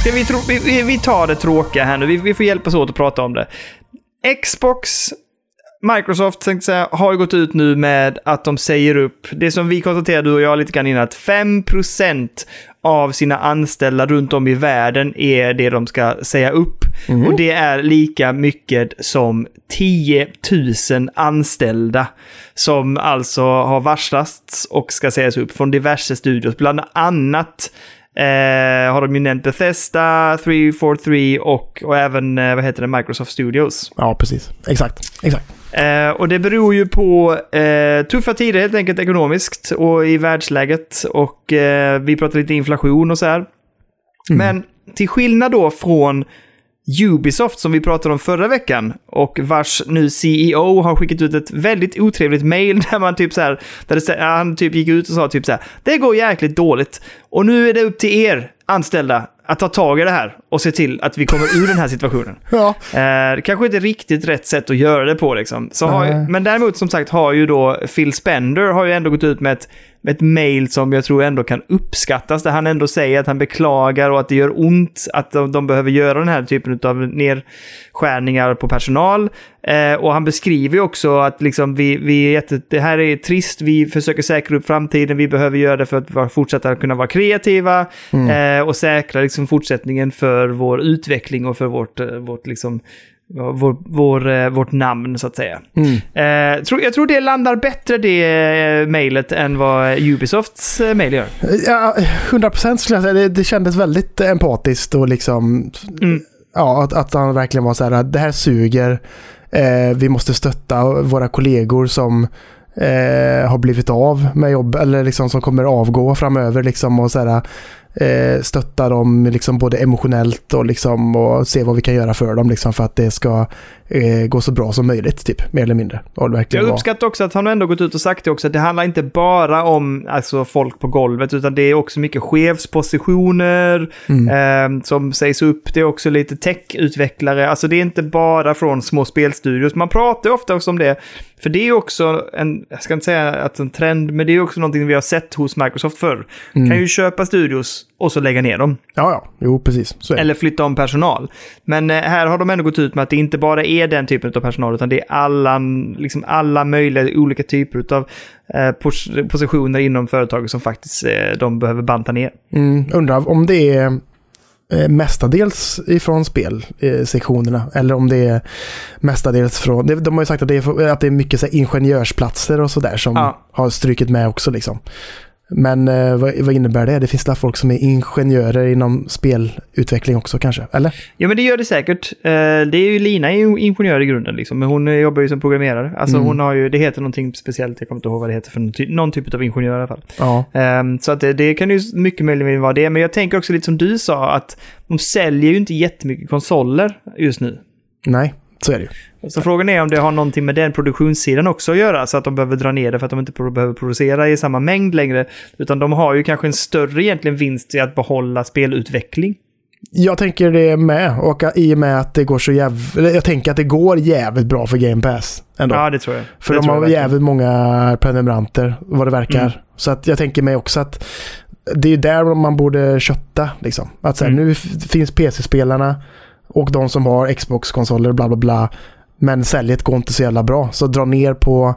Ska vi, vi, vi tar det tråkiga här nu. Vi, vi får hjälpas åt att prata om det. Xbox, Microsoft tänkte säga, har gått ut nu med att de säger upp, det som vi konstaterade du och jag lite grann innan, att 5% av sina anställda runt om i världen är det de ska säga upp. Och det är lika mycket som 10 000 anställda som alltså har varslats och ska sägas upp från diverse studios. Bland annat eh, har de ju nämnt Bethesda, 343 och, och även eh, vad heter det, Microsoft Studios. Ja, precis. Exakt. Exakt. Eh, och det beror ju på eh, tuffa tider helt enkelt ekonomiskt och i världsläget. Och eh, vi pratar lite inflation och så här. Men till skillnad då från Ubisoft som vi pratade om förra veckan och vars nu CEO har skickat ut ett väldigt otrevligt mail där man typ så här, där det, han typ gick ut och sa typ så här, det går jäkligt dåligt och nu är det upp till er anställda att ta tag i det här och se till att vi kommer ur den här situationen. Ja. Eh, kanske inte riktigt rätt sätt att göra det på liksom. Så ju, men däremot som sagt har ju då Phil Spender har ju ändå gått ut med ett, med ett mail som jag tror ändå kan uppskattas. Där han ändå säger att han beklagar och att det gör ont att de, de behöver göra den här typen av nedskärningar på personal. Eh, och han beskriver ju också att liksom vi, vi är jätte, det här är trist, vi försöker säkra upp framtiden, vi behöver göra det för att fortsätta kunna vara kreativa eh, och säkra liksom fortsättningen för vår utveckling och för vårt, eh, vårt, liksom, vår, vår, eh, vårt namn så att säga. Mm. Eh, tror, jag tror det landar bättre det eh, mejlet än vad Ubisofts eh, mejl gör. Ja, 100% skulle jag säga. Det, det kändes väldigt empatiskt och liksom... Mm. Ja, att, att han verkligen var så här, det här suger. Eh, vi måste stötta våra kollegor som eh, har blivit av med jobb eller liksom som kommer avgå framöver liksom och så här, eh, stötta dem liksom både emotionellt och, liksom, och se vad vi kan göra för dem liksom, för att det ska eh, gå så bra som möjligt, typ, mer eller mindre. Jag uppskattar också att han ändå gått ut och sagt det också, att det handlar inte bara om alltså, folk på golvet, utan det är också mycket chefspositioner Mm. eh, som sägs upp. Det är också lite tech-utvecklare. Alltså det är inte bara från små spelstudios. Man pratar ofta också om det. För det är också en, jag ska inte säga att en trend, men det är också någonting vi har sett hos Microsoft förr. Kan ju köpa studios och så lägga ner dem. Ja, ja. Jo, precis. Eller flytta om personal. Men eh, här har de ändå gått ut med att det inte bara är den typen av personal, utan det är alla, liksom alla möjliga olika typer av eh, pos- positioner inom företaget som faktiskt eh, de behöver banta ner. Mm, undrar om det är eh, mestadels ifrån spelsektionerna eller om det är mestadels från... De har ju sagt att det är, att det är mycket så ingenjörsplatser och sådär som Ja. har strykit med också. Liksom. Men eh, vad, vad innebär det? Det finns där folk som är ingenjörer inom spelutveckling också kanske? Eller? Ja, men det gör det säkert. Eh, det är ju Lina är ju ingenjör i grunden, liksom, men hon eh, jobbar ju som programmerare. Alltså Mm. hon har ju, det heter någonting speciellt, jag kommer inte ihåg vad det heter för någon, ty- någon typ av ingenjör i alla fall. Ja. Ehm, så att det, det kan ju mycket möjligen vara det, men jag tänker också lite som du sa, att de säljer ju inte jättemycket konsoler just nu. Nej, så är det ju. Så frågan är om det har någonting med den produktionssidan också att göra, så att de behöver dra ner det för att de inte behöver producera i samma mängd längre. Utan de har ju kanske en större egentligen vinst i att behålla spelutveckling. Jag tänker det med. Och i och med att det går så jävligt... Jag tänker att det går jävligt bra för Game Pass. Ändå. Ja, det tror jag. För det de har jävligt många prenumeranter, vad det verkar. Mm. Så att jag tänker mig också att det är där man borde kötta. Liksom. Att så här, Mm. Nu finns PC-spelarna och de som har Xbox-konsoler, bla bla bla. Men säljet går inte så jävla bra. Så dra ner på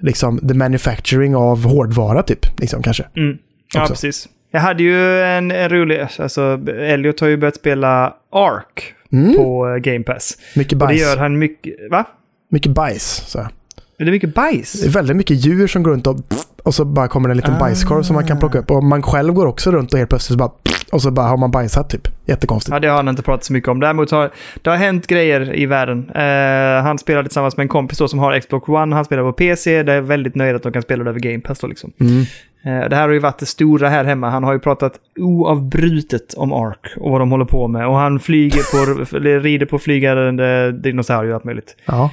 liksom, the manufacturing av hårdvara typ. Liksom, kanske. Mm. Ja, också. precis. Jag hade ju en, en rolig... Alltså, Elliot har ju börjat spela Ark Mm. på eh, Game Pass. Mycket Och det bajs. gör han mycket... Va? Mycket bajs. Så. Är det mycket Det bajs? är väldigt mycket djur som går runt och och så bara kommer det en liten Ah. bajskorv som man kan plocka upp. Och man själv går också runt och helt plötsligt bara och så bara har man bajsat typ. Jättekonstigt. Ja, det har han inte pratat så mycket om. Däremot har det har hänt grejer i världen. Eh, han spelade tillsammans med en kompis då som har Xbox One. Han spelar på PC. Det är väldigt nöjd att de kan spela det över Game Pass då liksom. Mm. Eh, det här har ju varit det stora här hemma. Han har ju pratat oavbrutet om Ark och vad de håller på med. Och han flyger på, rider på flygande dinosaurier och allt möjligt. Ja.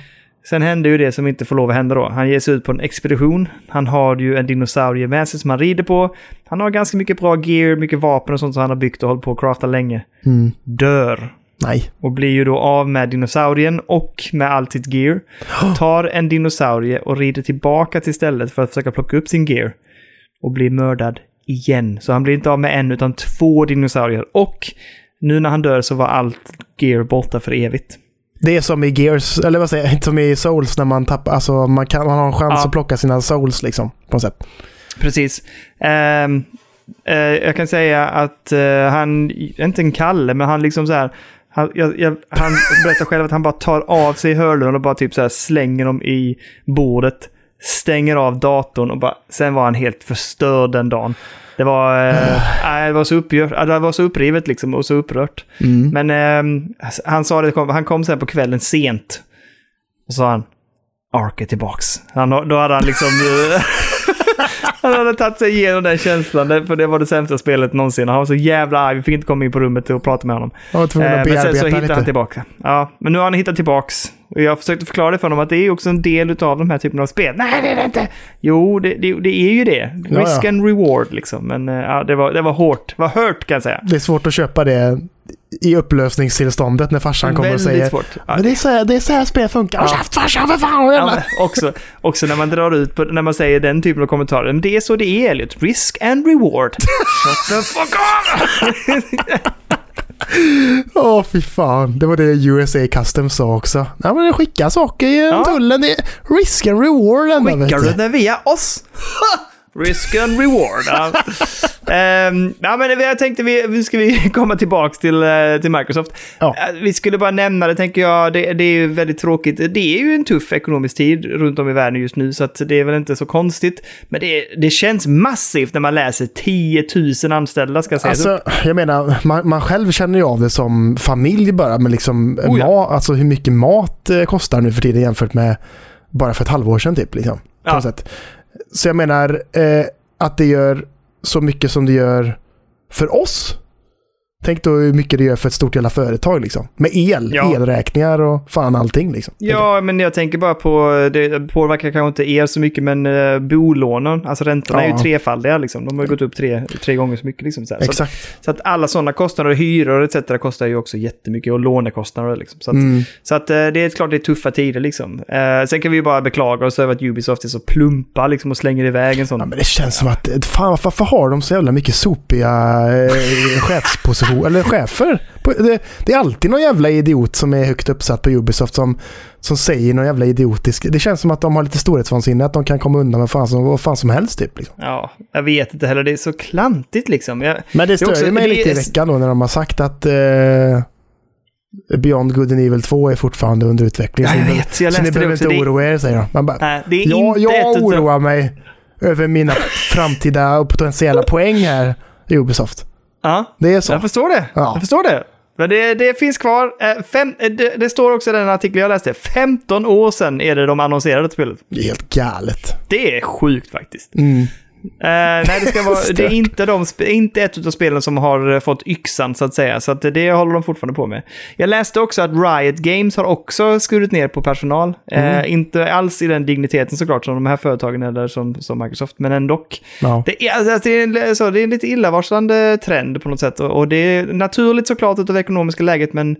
Sen händer ju det som inte får lov att hända då. Han ger sig ut på en expedition. Han har ju en dinosaurie med sig som han rider på. Han har ganska mycket bra gear, mycket vapen och sånt som han har byggt och hållit på att crafta länge. Mm. Dör. Nej. Och blir ju då av med dinosaurien och med allt sitt gear. Tar en dinosaurie och rider tillbaka till stället för att försöka plocka upp sin gear. Och blir mördad igen. Så han blir inte av med en utan två dinosaurier. Och nu när han dör så var allt gear borta för evigt. Det är som i Gears, eller vad säger jag, som i Souls när man tappar, alltså man, kan, man har en chans Ja. att plocka sina Souls liksom. På något sätt. Precis. Ehm, eh, jag kan säga att eh, han, inte en Kalle, men han liksom så här, han, jag, jag, han berättar själv att han bara tar av sig hörlurarna och bara typ så här slänger dem i bordet, stänger av datorn och bara, sen var han helt förstörd den dagen. Det var, eh, det var, så, uppgör, det var så upprivet liksom och så upprört. Mm. Men ehm, han sa det, han kom sen på kvällen sent. Och sa han, Ark är tillbaks. Han, då hade han liksom... han hade tagit sig igenom den känslan, för det var det sämsta spelet någonsin. Han var så jävla arg, vi fick inte komma in på rummet och prata med honom. Jag var tvungen Eh, att men sen så bearbeta hittade han tillbaka. Ja, men nu har han hittat tillbaks. Och jag försökte förklara det för honom att det är också en del av de här typerna av spel. Nej, det är det inte! Jo, det, det, det är ju det. Ja, Risk ja. and reward liksom. Men eh, ja, det var, det var hårt. Det var hört kan jag säga. Det är svårt att köpa det i upplösningstillståndet när farsan kommer och säger svårt. Men det är så här, det är så här spel funkar. Håll Ja. farsan för fan! Ja, också, också när man drar ut på, när man säger den typen av kommentarer. Men det är så det är Elliot. Risk and reward. Shut the fuck up! Åh fy fan. Det var det USA Customs sa också. Ja men skicka saker genom Ja. tullen. Det är risk and reward ändå Skickar du det via oss? Risk and reward. Ja. Ehm, ja, men jag tänkte vi, vi ska vi komma tillbaka till, eh, till Microsoft. Ja. Eh, Vi skulle bara nämna det, tänker jag. Det, det är ju väldigt tråkigt. Det är ju en tuff ekonomisk tid runt om i världen just nu, så det är väl inte så konstigt. Men det, det känns massivt när man läser 10 000 anställda, ska sägas upp. Alltså, jag menar, man, man själv känner ju av det som familj bara, men liksom Oh ja. alltså hur mycket mat eh, kostar nu för tiden jämfört med bara för ett halvår sedan typ. Liksom. Ja. Så jag menar eh, att det gör så mycket som det gör för oss. Tänk då hur mycket det gör för ett stort jävla företag liksom. Med el, Ja. elräkningar och fan allting liksom. Ja, men jag tänker bara på, det påverkar kanske inte er så mycket, men uh, bolånen, alltså räntorna är ju Ja. trefaldiga liksom. De har ju gått upp tre, tre gånger så mycket liksom. Så, här. så, att, Exakt. så att alla sådana kostnader, hyror etc. kostar ju också jättemycket och lånekostnader liksom. Så att, Mm. så att eh, det är klart det är tuffa tider liksom. Eh, sen kan vi ju bara beklaga oss över att Ubisoft är så plumpa liksom och slänger iväg en sån. Ja, men det känns som att, fan varför har de så jävla mycket sopiga eh, chefspositioner, eller chefer? Det, det är alltid någon jävla idiot som är högt uppsatt på Ubisoft som, som säger någon jävla idiotisk... Det känns som att de har lite storhetsvansinne, att de kan komma undan med fan som, vad fan som helst typ. Liksom. Ja, jag vet inte heller. Det är så klantigt liksom. Jag, Men det är stör också- ju mig lite i är- veckan då när de har sagt att eh, Beyond Good and Evil 2 är fortfarande under utveckling. Ja, jag vet. Jag så ni läste behöver inte är- oroa er, säger de. Man bara, nej, det är Ja, inte jag oroar mig över mina framtida och potentiella poäng här i Ubisoft. Ja, Det är så. jag förstår det. Ja. Jag förstår det. Men det, det finns kvar. Eh, Fem, eh, det, det står också i den artikeln jag läste. 15 år sedan är det de annonserade spelet. Det är helt galet. Det är sjukt faktiskt. Mm. Eh, nej, det, ska vara, det är inte, de, inte ett av spelen som har eh, fått yxan så att säga. Så att det håller de fortfarande på med. Jag läste också att Riot Games har också skurit ner på personal. Mm. Eh, inte alls i den digniteten såklart som de här företagen eller som, som Microsoft, men ändå. Ja. Det är, alltså, det, är så, det är en lite illavarslande trend på något sätt. Och, och det är naturligt såklart utav det ekonomiska läget, men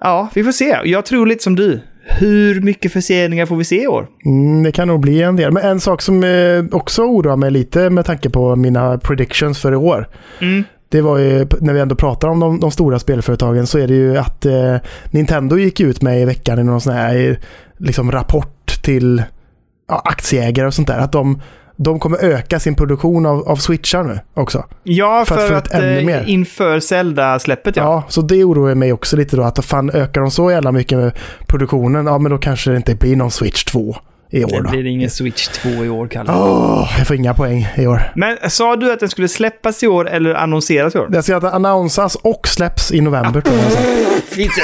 ja, vi får se. Jag tror lite som du. Hur mycket förseningar får vi se i år? Mm, det kan nog bli en del. Men en sak som eh, också oroar mig lite med tanke på mina predictions för i år. Mm. Det var ju, när vi ändå pratar om de, de stora spelföretagen så är det ju att eh, Nintendo gick ut med i veckan i någon sån här eh, liksom, rapport till ja, aktieägare och sånt där. Att de, de kommer öka sin produktion av, av switchar nu också. Ja, För för, att få att, eh, mer. inför Zelda-släppet ja. Ja. så det oroar mig också lite då. Att fan ökar de så jävla mycket med produktionen, ja men då kanske det inte blir någon Switch 2 i år Det då. blir ingen Switch 2 i år, Kalle. Åh, jag får inga poäng i år. Men sa du att den skulle släppas i år eller annonseras i år? Det ska att annonsas och släpps i november. jag. Finns inte.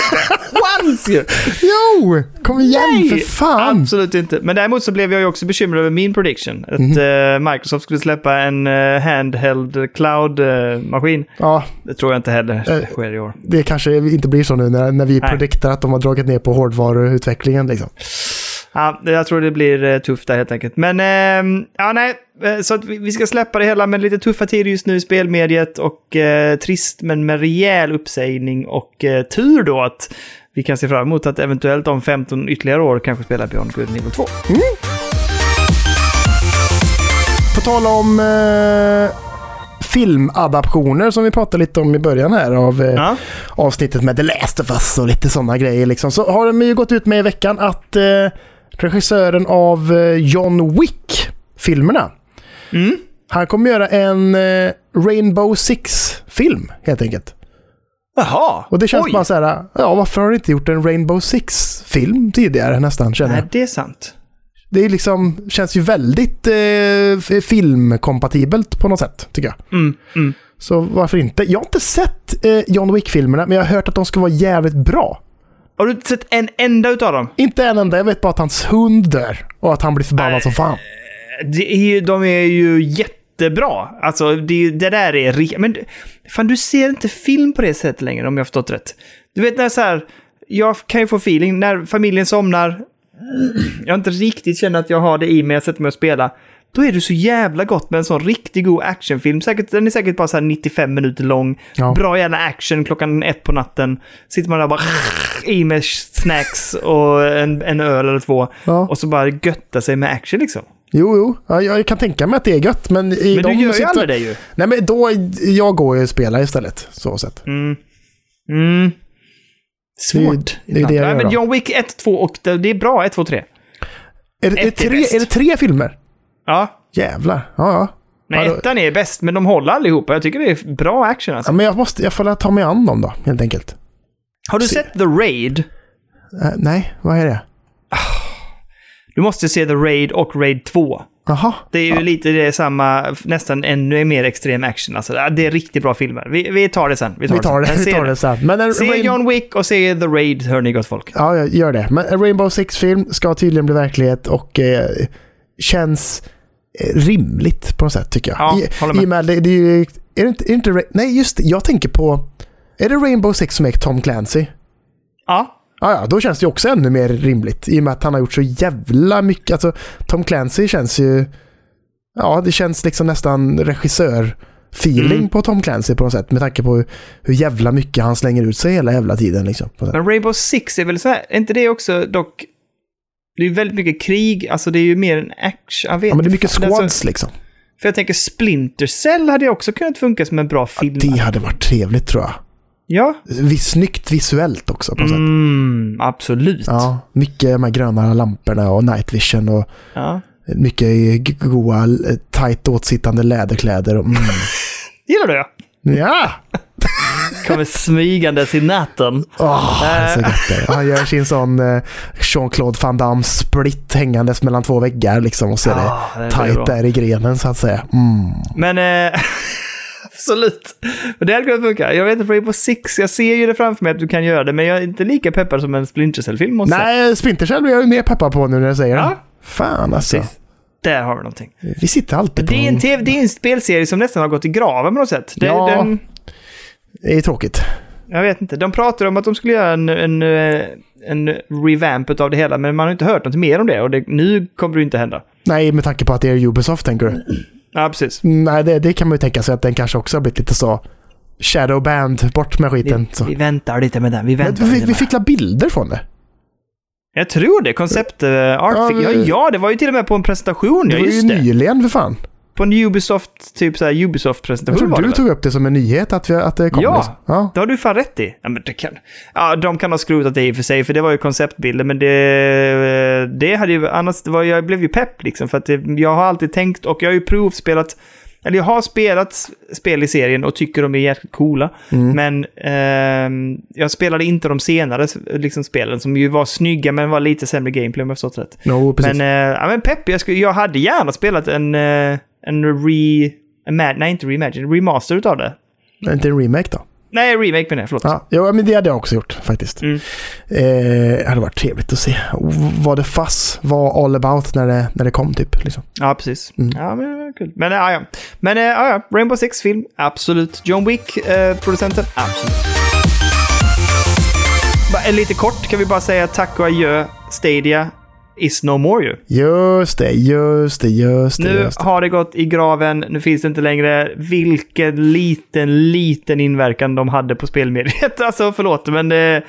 Once ju! Jo! Kom igen Nej! för fan! Absolut inte. Men däremot så blev jag ju också bekymrad över min prediction. Att Mhm. eh, Microsoft skulle släppa en eh, handheld cloud-maskin. Ja, det tror jag inte heller Eh, sker i år. det kanske inte blir så nu när, när vi prediktar att de har dragit ner på hårdvaruutvecklingen. Liksom. Ja, jag tror det blir eh, tufft där helt enkelt. Men, ehm, ja nej. eh, Så att vi, vi ska släppa det hela med lite tuffa tider just nu i spelmediet och eh, trist men med rejäl uppsägning och eh, tur då att vi kan se fram emot att eventuellt om 15 ytterligare år kanske spela Beyond Good nivå 2. På tal om eh, filmadaptioner som vi pratade lite om i början här av eh, Ja. avsnittet med The Last of Us och lite sådana grejer. Liksom. Så har de ju gått ut med i veckan att eh, regissören av eh, John Wick-filmerna, Mm. han kommer göra en eh, Rainbow Six-film helt enkelt. Jaha. Och det känns Oj. bara så här, ja varför har du inte gjort en Rainbow Six-film tidigare nästan känner Nej, jag. det är sant. Det är liksom, känns ju väldigt eh, filmkompatibelt på något sätt tycker jag. Mm, mm. Så varför inte? Jag har inte sett eh, John Wick-filmerna men jag har hört att de ska vara jävligt bra. Har du inte sett en enda utav dem? Inte en enda, jag vet bara att hans hund dör och att han blir förbannad Nej. som fan. Det är ju, de är ju jättebra. Alltså, det, det där är. Men fan, du ser inte film på det sättet längre om jag har förstått rätt. Du vet när så här... Jag kan ju få feeling när familjen somnar. Jag inte riktigt känner att jag har det i mig, jag sätter mig och spelar. Då är det så jävla gott med en sån riktigt god actionfilm. Säkert, den är säkert bara så här 95 minuter lång. Ja. Bra jävla action klockan ett på natten. Sitter man där och bara i med snacks och en, en öl eller två. Ja. Och så bara götta sig med action liksom. Jo, jo. Ja, jag kan tänka mig att det är gött men... I Men de du gör ju aldrig det ju. Nej men då, jag går ju och spelar istället. Så sett. Mm. Mm. Svårt. Det- det är det jag Nej, gör men. John Wick 1, 2 och det, är bra. 1, 2, 3. Är det, är, tre, är det tre filmer? Ja. Jävlar. Ja, ja. Nej, Ja, ettan är bäst, men de håller allihopa. Jag tycker det är bra action alltså. ja men jag måste, jag får ta mig an dem då, helt enkelt. Har du se. sett The Raid? Eh, nej, vad är det? Du måste se The Raid och Raid 2. Jaha. Det är ju lite det samma, nästan ännu mer extrem action. Alltså, ja, det är riktigt bra filmer. Vi, vi tar det sen. Vi tar det, sen. vi Se tar det sen. Men en, Se Rain- John Wick och se The Raid, hör ni gott folk. Ja, jag gör det. Men en Rainbow Six-film ska tydligen bli verklighet och eh, känns eh, rimligt på något sätt tycker jag. Ja, I, håller med. I med det, det är det inte, är det inte, nej just det, jag tänker på, är det Rainbow Six som är Tom Clancy? Ja, Ja, ja, då känns det ju också ännu mer rimligt i och med att han har gjort så jävla mycket. Alltså, Tom Clancy känns ju... Ja, det känns liksom nästan regissör-feeling Mm. på Tom Clancy på något sätt med tanke på hur, hur jävla mycket han slänger ut sig hela jävla tiden. Liksom, men Rainbow Six är väl så här, är inte det också dock... Det är väldigt mycket krig, alltså det är ju mer en action, jag vet Ja, men det är mycket fan, alltså, squads liksom. För jag tänker Splinter Cell hade ju också kunnat funka som en bra film. Det hade varit trevligt tror jag. Ja. Snyggt visuellt också på något sätt. Mm, absolut. Ja, mycket de här gröna lamporna och night vision och Ja. mycket goa, tight åtsittande läderkläder. Och, mm. Gillar du det? Ja! Kommer smygandes i natten. Det är så Eh. gött det. Han gör sin sån eh, Jean-Claude Van Damme split hängandes mellan två väggar liksom och så är det Ja, det bra. där i grenen så att säga. Mm. Men eh, absolut. Det hade kunnat funka. Jag vet inte, Rainbow Six, jag ser ju det framför mig att du kan göra det, men jag är inte lika peppad som en Splinter Cell-film måste. Nej, Splinter Cell är jag ju mer peppad på nu när jag säger det. Ja. Fan alltså. Precis. Där har vi någonting. Vi sitter alltid på... Det är, en TV, det är en spelserie som nästan har gått i graven på något sätt. Det, Ja. den, Det är tråkigt. jag vet inte. De pratar om att de skulle göra en, en, eh, en revamp av det hela, men man har inte hört något mer om det och det, nu kommer det ju inte hända. Nej, med tanke på att det är Ubisoft tänker du? Ja, precis. Nej, det, det kan man ju tänka sig att den kanske också har blivit lite så Shadowband, bort med skiten. Vi, vi väntar lite med den. Vi väntar vi, vi fick la bilder från det. Jag tror det. Koncept uh, Ja, fick, ja, men- ja, det var ju till och med på en presentation. Det Ja, var ju just det. nyligen för fan. På en Ubisoft, typ såhär Jag Ubisoft-presentation tror var det du väl? tog upp det som en nyhet att, vi, att det kom. Ja. liksom. ja. Det har du fan rätt i. Ja, men det kan... ja, de kan ha skrotat det i och för sig, för det var ju konceptbilder, men det, det hade ju... Annars, det var, jag blev ju pepp liksom, för att det, jag har alltid tänkt, och jag har ju provspelat, eller jag har spelat spel i serien och tycker de är jäkligt coola, Mm. men ehm, jag spelade inte de senare liksom, spelen, som ju var snygga, men var lite sämre gameplay om jag förstått rätt. No. Men, eh, ja, men pepp, jag, skulle, jag hade gärna spelat en, eh, en re... Nej, inte reimagine, en remaster utav det. Inte en remake då? Nej, remake menar jag, förlåt. Ja, men det hade jag också gjort faktiskt. Mm. Eh, det hade varit trevligt att se vad det fass var all about när det, när det kom typ. Liksom. Ja, precis. Mm. Ja, men kul. Men, ja, ja. Men, eh, ja, ja. Rainbow Six-film, absolut. John Wick-producenten, absolut. Bara, eh, lite kort kan vi bara säga tack och adjö. Stadia is no more ju. Just det, just det, just det. Nu Just det. har det gått i graven, nu finns det inte längre. Vilken liten, liten inverkan de hade på spelmediet. Alltså förlåt, men det,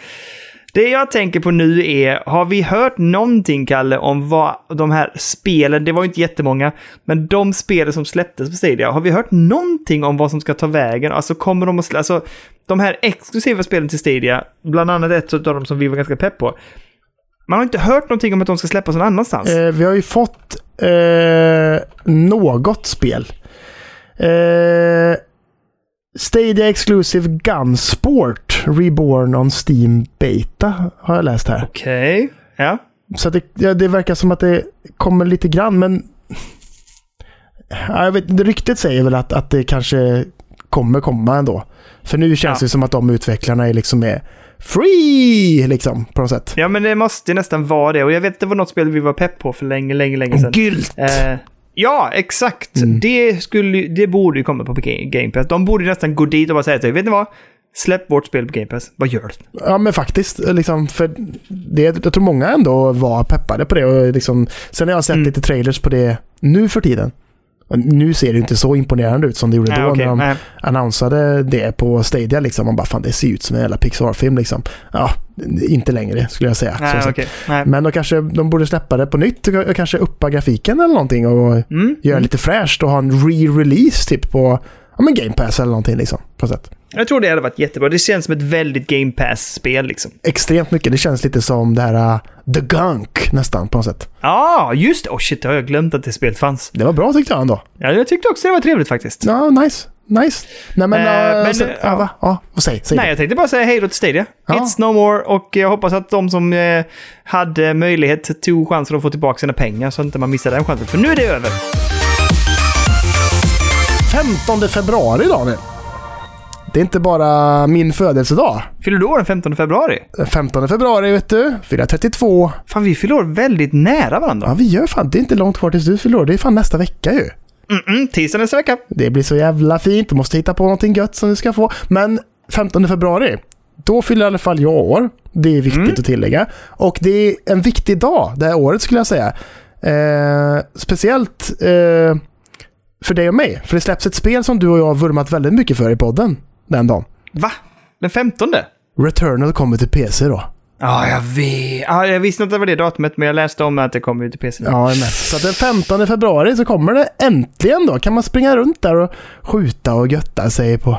det jag tänker på nu är, har vi hört någonting, Kalle, om vad de här spelen, det var ju inte jättemånga, men de spelen som släpptes på Stadia, har vi hört någonting om vad som ska ta vägen? Alltså kommer de att alltså de här exklusiva spelen till Stadia, bland annat ett av dem som vi var ganska pepp på, man har inte hört någonting om att de ska släppas någon annanstans. Eh, vi har ju fått eh, något spel. Eh, Stadia Exclusive Gunsport Reborn on Steam Beta har jag läst här. Okej, ja. Så det, ja, det verkar som att det kommer lite grann, men... Ja, jag vet, ryktet säger väl att, att det kanske kommer komma ändå. För nu känns Ja. det som att de utvecklarna är liksom är free, liksom, på något sätt. Ja, men det måste nästan vara det. Och jag vet, det var något spel vi var pepp på för länge, länge, länge sedan. Gylt! Eh, ja, exakt. Mm. Det, skulle, det borde ju komma på Ga- Game Pass. De borde nästan gå dit och bara säga till vet ni vad? Släpp vårt spel på Game Pass. Vad gör du? Ja, men faktiskt. Liksom, för det, jag tror många ändå var peppade på det. Och liksom, sen har jag sett Mm. lite trailers på det nu för tiden. Nu ser det inte så imponerande ut som det gjorde Nej, då okej, när de nej. annonsade det på Stadia. Liksom. Man bara, fan det ser ut som en jävla Pixar-film. Liksom. Ja, inte längre skulle jag säga. Nej. Nej. Men då kanske de borde släppa det på nytt och kanske uppa grafiken eller någonting och Mm. göra lite fräscht och ha en re-release typ på ja, men Game Pass eller någonting liksom. På sätt. Jag tror det hade varit jättebra. Det känns som ett väldigt Game Pass-spel liksom. Extremt mycket. Det känns lite som det här uh, The Gunk nästan på något sätt. Ja, ah, just det. Oh shit, det har jag glömt att det spelet fanns. Det var bra tyckte jag ändå. Ja, jag tyckte också det var trevligt faktiskt. Ja, nice. Nice. Nej men... Eh, uh, men, så, ja. va? Ja, säg? säg Nej, det. jag tänkte bara säga hej då till Stadia. Ja. It's no more och jag hoppas att de som eh, hade möjlighet tog chansen att få tillbaka sina pengar så att inte man missar den chansen. För nu är det över. 15 februari Daniel. Det är inte bara min födelsedag. Fyller du år den 15 februari? 15 februari, vet du. Fyller 32. Fan, vi fyller år väldigt nära varandra. Ja, vi gör fan. Det är inte långt kvar tills du fyller år. Det är fan nästa vecka ju. Mm-mm, tisdag nästa vecka. Det blir så jävla fint. Du måste hitta på någonting gött som du ska få. Men 15 februari, då fyller i alla fall jag år. Det är viktigt Mm. att tillägga. Och det är en viktig dag det här året skulle jag säga. Eh, speciellt eh, för dig och mig. För det släpps ett spel som du och jag har vurmat väldigt mycket för i podden den dagen. Va? Den 15? Returnal kommer till PC då. Ja, jag vet. Ja, jag visste inte att det var det datumet, men jag läste om att det kommer till PC. Ja, men. Så den 15 februari så kommer det äntligen då. Kan man springa runt där och skjuta och götta sig på,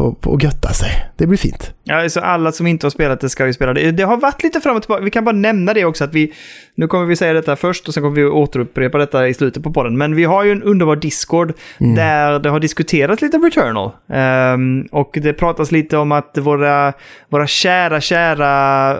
på, på och götta sig. Det blir fint. Ja, så alla som inte har spelat det ska ju spela det. Det har varit lite fram och tillbaka. Vi kan bara nämna det också att vi... Nu kommer vi säga detta först och sen kommer vi återupprepa detta i slutet på podden. Men vi har ju en underbar Discord där det har diskuterats lite Returnal. Ehm, och det pratas lite om att våra, våra kära, kära...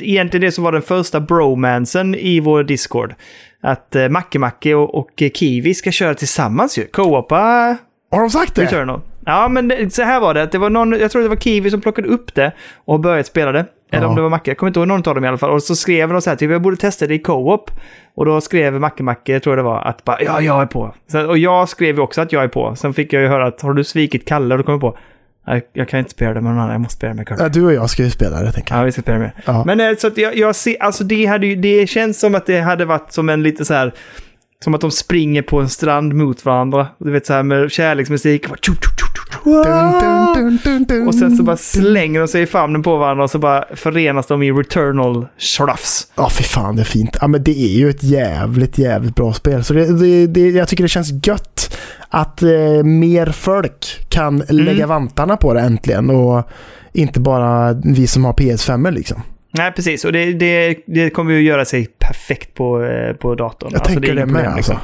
Egentligen det som var den första bromansen i vår Discord. Att uh, Macke Macke och, och Kiwi ska köra tillsammans ju. Co-opa Har de sagt det? Returnal. Ja, men det, så här var det. Att det var någon, jag tror det var Kiwi som plockade upp det och började spela det. Eller Ja. om det var Macke, jag kommer inte ihåg någon av dem i alla fall. Och så skrev de så här, typ jag borde testa det i co-op. Och då skrev Macke Macke, tror jag det var, att bara ja, jag är på. Sen, och jag skrev ju också att jag är på. Sen fick jag ju höra att har du svikit Kalle? Och då kom jag på, "Nej, jag kan inte spela det med någon annan, jag måste spela med Kalle. Ja, du och jag ska ju spela det, tänker jag. Ja, vi ska spela med. Ja. Men eh, så att jag, jag ser, alltså det hade ju, det känns som att det hade varit som en lite så här, som att de springer på en strand mot varandra. Du vet så här med kärleksmusik. Och sen så bara slänger de sig i famnen på varandra och så bara förenas de i Returnal Shrafs. Ja, fy fan det är fint. Ja, men det är ju ett jävligt, jävligt bra spel. Så det, det, det, jag tycker det känns gött att eh, mer folk kan lägga vantarna på det äntligen. Och inte bara vi som har PS5 liksom. Nej, precis. Och det, det, det kommer ju göra sig perfekt på, eh, på datorn. Jag tänker är det med, liksom. alltså.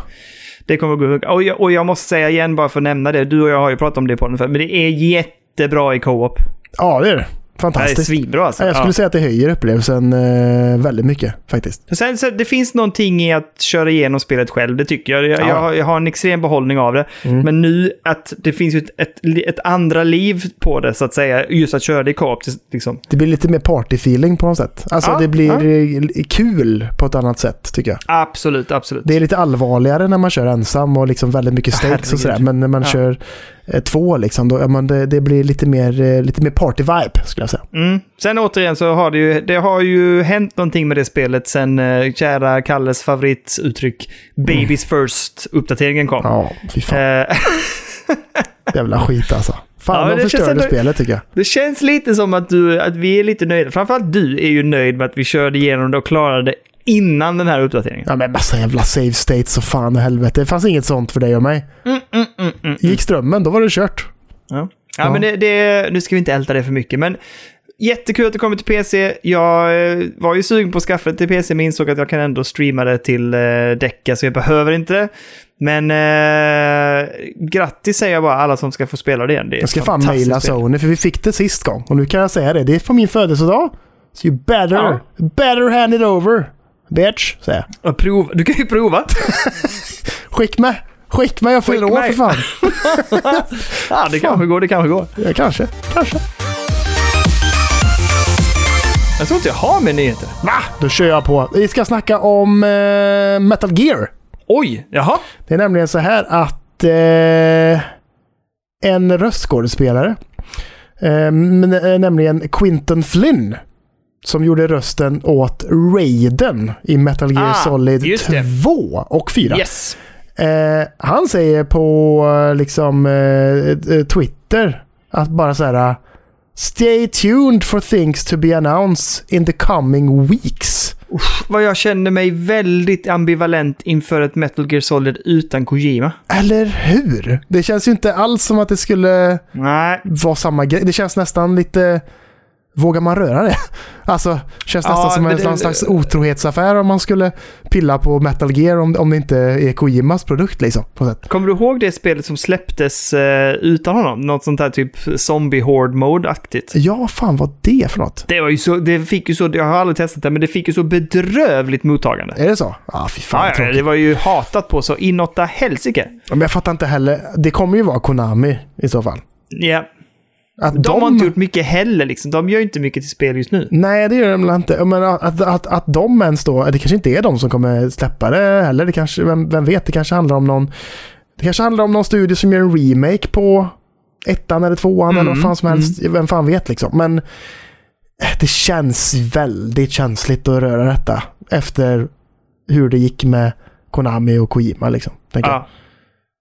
Det kommer gå hugga. Och jag, och jag måste säga igen, bara för att nämna det. Du och jag har ju pratat om det på den förr, men det är jättebra i co-op. Ja, det är det. Det är Fantastiskt. svinbra alltså. Ja, jag skulle Ja. säga att det höjer upplevelsen eh, väldigt mycket faktiskt. Sen, så, det finns någonting i att köra igenom spelet själv, det tycker jag. Jag, Ja. jag, har- en extrem behållning av det. Mm. Men nu att det finns ju ett, ett, ett andra liv på det, så att säga. Just att köra det i co-op. Liksom. Det blir lite mer party-feeling på något sätt. Alltså Ja, det blir eh, kul på ett annat sätt tycker jag. Absolut, absolut. Det är lite allvarligare när man kör ensam och liksom väldigt mycket stakes Herregud. och sådär. Men när man kör två liksom, då, ja, men det, det blir lite mer, eh, lite mer party-vibe skulle jag säga. Mm. Sen återigen så har det ju, det har ju hänt någonting med det spelet sen uh, kära Kalles favorituttryck Babies First-uppdateringen kom. Mm. Ja, fy fan. Eh, Jävla skit alltså. Fan, Ja, de förstörde ändå- spelet tycker jag. det känns lite som att, du, att vi är lite nöjda. Framförallt du är ju nöjd med att vi körde igenom det och klarade innan den här uppdateringen. Ja, men massa jävla save states och fan i helvete. Det fanns inget sånt för dig och mig. Mm, mm, mm, mm. Gick strömmen, då var det kört. Ja, ja, Ja. men det, det, nu ska vi inte älta det för mycket, men jättekul att det kommer till PC. Jag eh, var ju sugen på att skaffa det till PC, men insåg att jag kan ändå streama det till eh, Decca, så jag behöver inte det. Men eh, grattis säger jag bara alla som ska få spela det igen. Det Jag ska fan mejla. Sony för vi fick det sist gång. Och nu kan jag säga det. Det är på min födelsedag. So you better, Ja. better hand it over. Bitch, säger jag. Ja, prova. Du kan ju prova. Skick mig! Skick mig, jag fyller år för fan. ja, det kanske går, det kanske går. Ja, kanske, kanske. Jag tror inte jag har med nyheter. Va? Då kör jag på. Vi ska snacka om eh, Metal Gear. Oj, jaha. Det är nämligen så här att eh, en röstskådespelare, eh, eh, nämligen Quinton Flynn, som gjorde rösten åt Raiden i Metal Gear Ah, Solid just det. 2 och 4. Yes. Eh, han säger på eh, liksom eh, eh, Twitter att bara så här Stay tuned for things to be announced in the coming weeks. Vad jag känner mig väldigt ambivalent inför ett Metal Gear Solid utan Kojima. Eller hur? Det känns ju inte alls som att det skulle Nej, vara samma grej. Det känns nästan lite... Vågar man röra det? Alltså, känns Ja, nästan som en det- slags otrohetsaffär om man skulle pilla på Metal Gear om, om det inte är Kojimas produkt liksom. På sätt. Kommer du ihåg det spelet som släpptes eh, utan honom? Något sånt här typ zombie horde mode-aktigt. Ja, vad fan var det för något? Det var ju så, det fick ju så, jag har aldrig testat det, men det fick ju så bedrövligt mottagande. Är det så? Ah, fy fan Ja, vad ja, tråkigt. det var ju hatat på så inåtta helsike. Men jag fattar inte heller. Det kommer ju vara Konami i så fall. Ja. Att De, har inte gjort mycket heller liksom. De gör inte mycket till spel just nu. Nej, det gör de väl inte. Men att, att, att, att de ens då, det kanske inte är de som kommer släppa det heller. Det kanske, vem, vem vet, det kanske handlar om någon det kanske handlar om någon studio som gör en remake på ettan eller tvåan Mm, eller vad fan som helst. Vem fan vet liksom. Men eh, det känns väldigt känsligt att röra detta efter hur det gick med Konami och Kojima liksom. tänker Jag. Ja.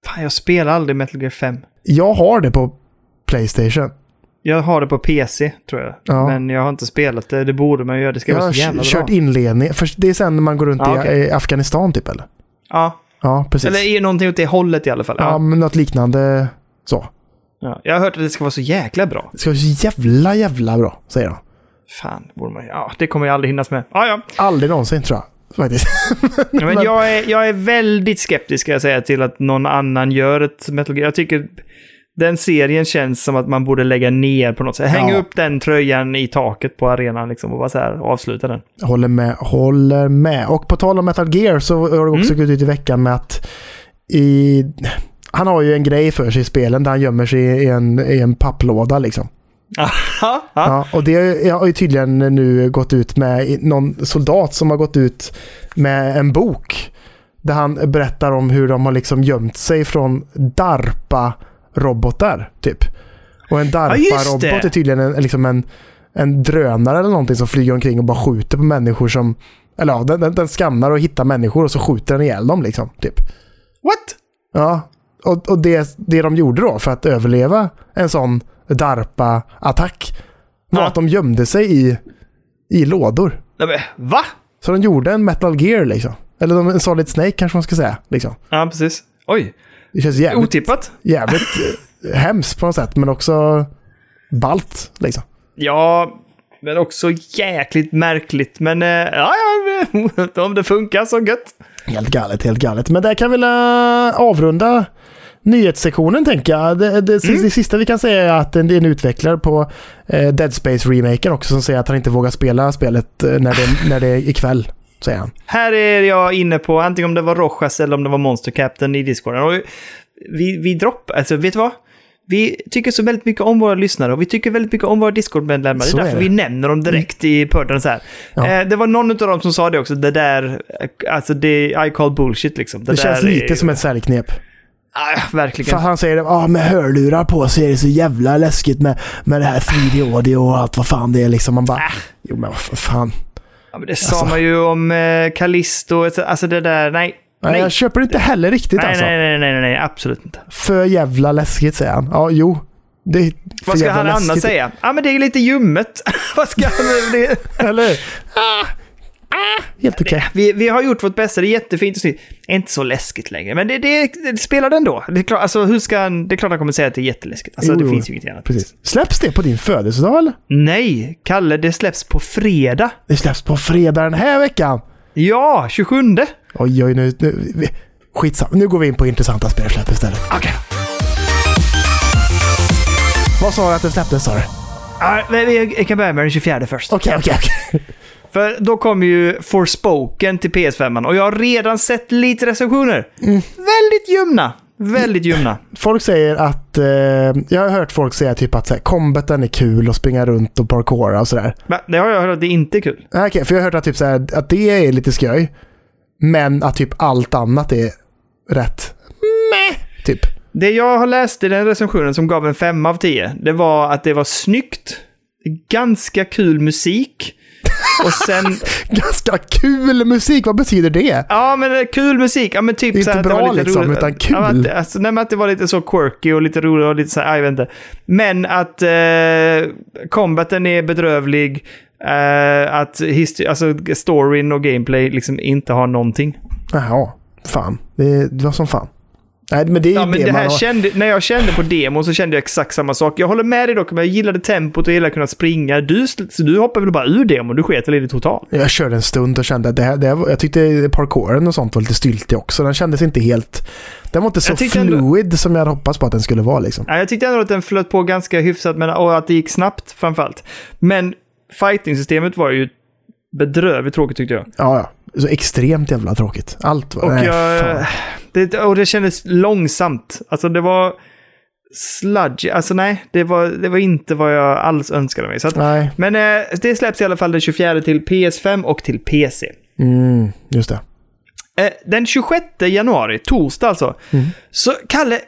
Fan, jag spelar aldrig Metal Gear 5. jag har det på Playstation. Jag har det på PC, tror jag. Ja. Men jag har inte spelat det. Det borde man göra. Det ska Jag vara har så jävla kört bra. inledning. För det är sen när man går runt Ja, i, okej. i Afghanistan typ eller? Ja. Ja, precis. Eller är någonting åt det hållet i alla fall. ja. Men något liknande så. Ja. Jag har hört att det ska vara så jäkla bra. Det ska vara så jävla, jävla bra, säger de. Fan, borde man... Ja, det kommer jag aldrig hinnas med. Ja, ja. Aldrig någonsin tror jag. Faktiskt. Men jag är, jag är väldigt skeptisk ska jag säga till att någon annan gör ett Metal Gear. Jag tycker den serien känns som att man borde lägga ner på något sätt. Hänga Ja. upp den tröjan i taket på arenan liksom och bara så här avsluta den. Håller med, håller med. Och på tal om Metal Gear så har det också Mm. gått ut i veckan med att i, han har ju en grej för sig i spelen där han gömmer sig i en, i en papplåda liksom. Ja, ja. Och det har ju tydligen nu gått ut med någon soldat som har gått ut med en bok. Där han berättar om hur de har liksom gömt sig från DARPA-robotar, typ. Och en. DARPA-robot är tydligen en, liksom en, en drönare eller någonting som flyger omkring och bara skjuter på människor som... Eller ja, den, den, den skannar och hittar människor och så skjuter den ihjäl dem liksom, typ. What? Ja, och, och det, det de gjorde då för att överleva en sån DARPA-attack var Ja. att de gömde sig i, i lådor. Nej, men, Va? Så de gjorde en Metal Gear liksom. Eller en Solid Snake kanske man ska säga. Liksom. Ja, precis. Oj, Det känns jävligt, otippat. jävligt eh, hemskt på något sätt, men också balt liksom. Ja, men också jäkligt märkligt. Men eh, ja, ja, om det funkar så gött. Helt galet, helt galet. Men där kan vi väl eh, avrunda nyhetssektionen tänker jag. Det, det, Mm. det sista vi kan säga är att det är en utvecklare på eh, Dead Space-remaken också som säger att han inte vågar spela spelet när det, när det är ikväll. Säger han. Här är jag inne på antingen om det var Rojas eller om det var Monster Captain i Discorden. Och vi, vi droppar, alltså vet du vad? Vi tycker så väldigt mycket om våra lyssnare och vi tycker väldigt mycket om våra Discord-medlemmar. Det är är därför det. vi nämner dem direkt i podden så här. Ja. Eh, det var någon av dem som sa det också, det där, alltså det, I call bullshit liksom. Det, känns där lite är, som ett säljknep. Ah, verkligen. För han säger att ah, med hörlurar på så är det så jävla läskigt med, med det här 3D audio och allt vad fan det är liksom. Man bara, Äh. jo men vad fan. Ja, men det sa Alltså. man ju om eh, Callisto, alltså det där, nej. Nej, Nej, jag köper det inte heller riktigt nej, alltså. nej, nej, nej, nej, nej, absolut inte. För jävla läskigt säger han. Ja, jo. Det Vad ska han annars säga? Ja, men det är lite ljummet. Vad ska han... Det, Eller hur? Ah, Helt okej. vi, vi har gjort vårt bästa, det är jättefint och snyggt. Inte så läskigt längre, men det, det, det spelar den då. Det är, klart, alltså, hur ska han, det är klart han kommer säga att det är jätteläskigt. Alltså, Jo, det jo. finns ju inget annat. Precis. Släpps det på din födelsedag eller? Nej, Kalle, det släpps på fredag. Det släpps på fredag den här veckan. Ja, 27. Oj, oj, nu... nu skitsamma. Nu går vi in på intressanta spelsläpp istället. Okej. Vad sa du att det släpptes sa du? Vi jag kan börja med den 24 först. Okej, okej, okej. För då kommer ju Forspoken till PS5 och jag har redan sett lite recensioner. Mm. Väldigt ljumna. Väldigt ljumna. Folk säger att... Eh, jag har hört folk säga typ att så här, combaten är kul och springa runt och parkoura och sådär. Va? Det har jag hört att det inte är kul. Nej, Okej, för jag har hört att, typ så här, att det är lite skoj. Men att typ allt annat är rätt meh, typ. Det jag har läst i den recensionen som gav en femma av tio, det var att det var snyggt, ganska kul musik och sen... Ganska kul musik, vad betyder det? Ja, men kul musik. Ja, men typ Det är så inte bra var lite liksom, roligt. utan kul. Ja, men att, alltså, nej, men att det var lite så quirky och lite roligt och lite så här, jag vet inte. Men att eh, combaten är bedrövlig, eh, att alltså, storyn och gameplay liksom inte har någonting. Jaha, fan. Det, det var som fan. Nej, men det är ju Ja, det, det man kände, när jag kände på demon så kände jag exakt samma sak. Jag håller med dig dock, men jag gillade tempot och gillade att kunna springa. Du, så du hoppade väl bara ur demon? Du sket väl i det totalt? Jag körde en stund och kände att det här, det här, jag tyckte parkouren och sånt var lite styltig också. Den kändes inte helt... Den var inte så tyckte ändå- fluid som jag hade hoppats på att den skulle vara liksom. Ja, jag tyckte ändå att den flöt på ganska hyfsat men, och att det gick snabbt framförallt. Men fighting-systemet var ju bedrövligt tråkigt tyckte jag. Ja, ja. Så extremt jävla tråkigt. Allt var... Och, nej, jag, det, och det kändes långsamt. Alltså det var sludgy. Alltså nej, det var, det var inte vad jag alls önskade mig. Så att, Nej. men eh, det släpps i alla fall den 24 till PS5 och till PC. Mm, just det. Eh, den 26 januari, torsdag alltså, Mm. så Kalle,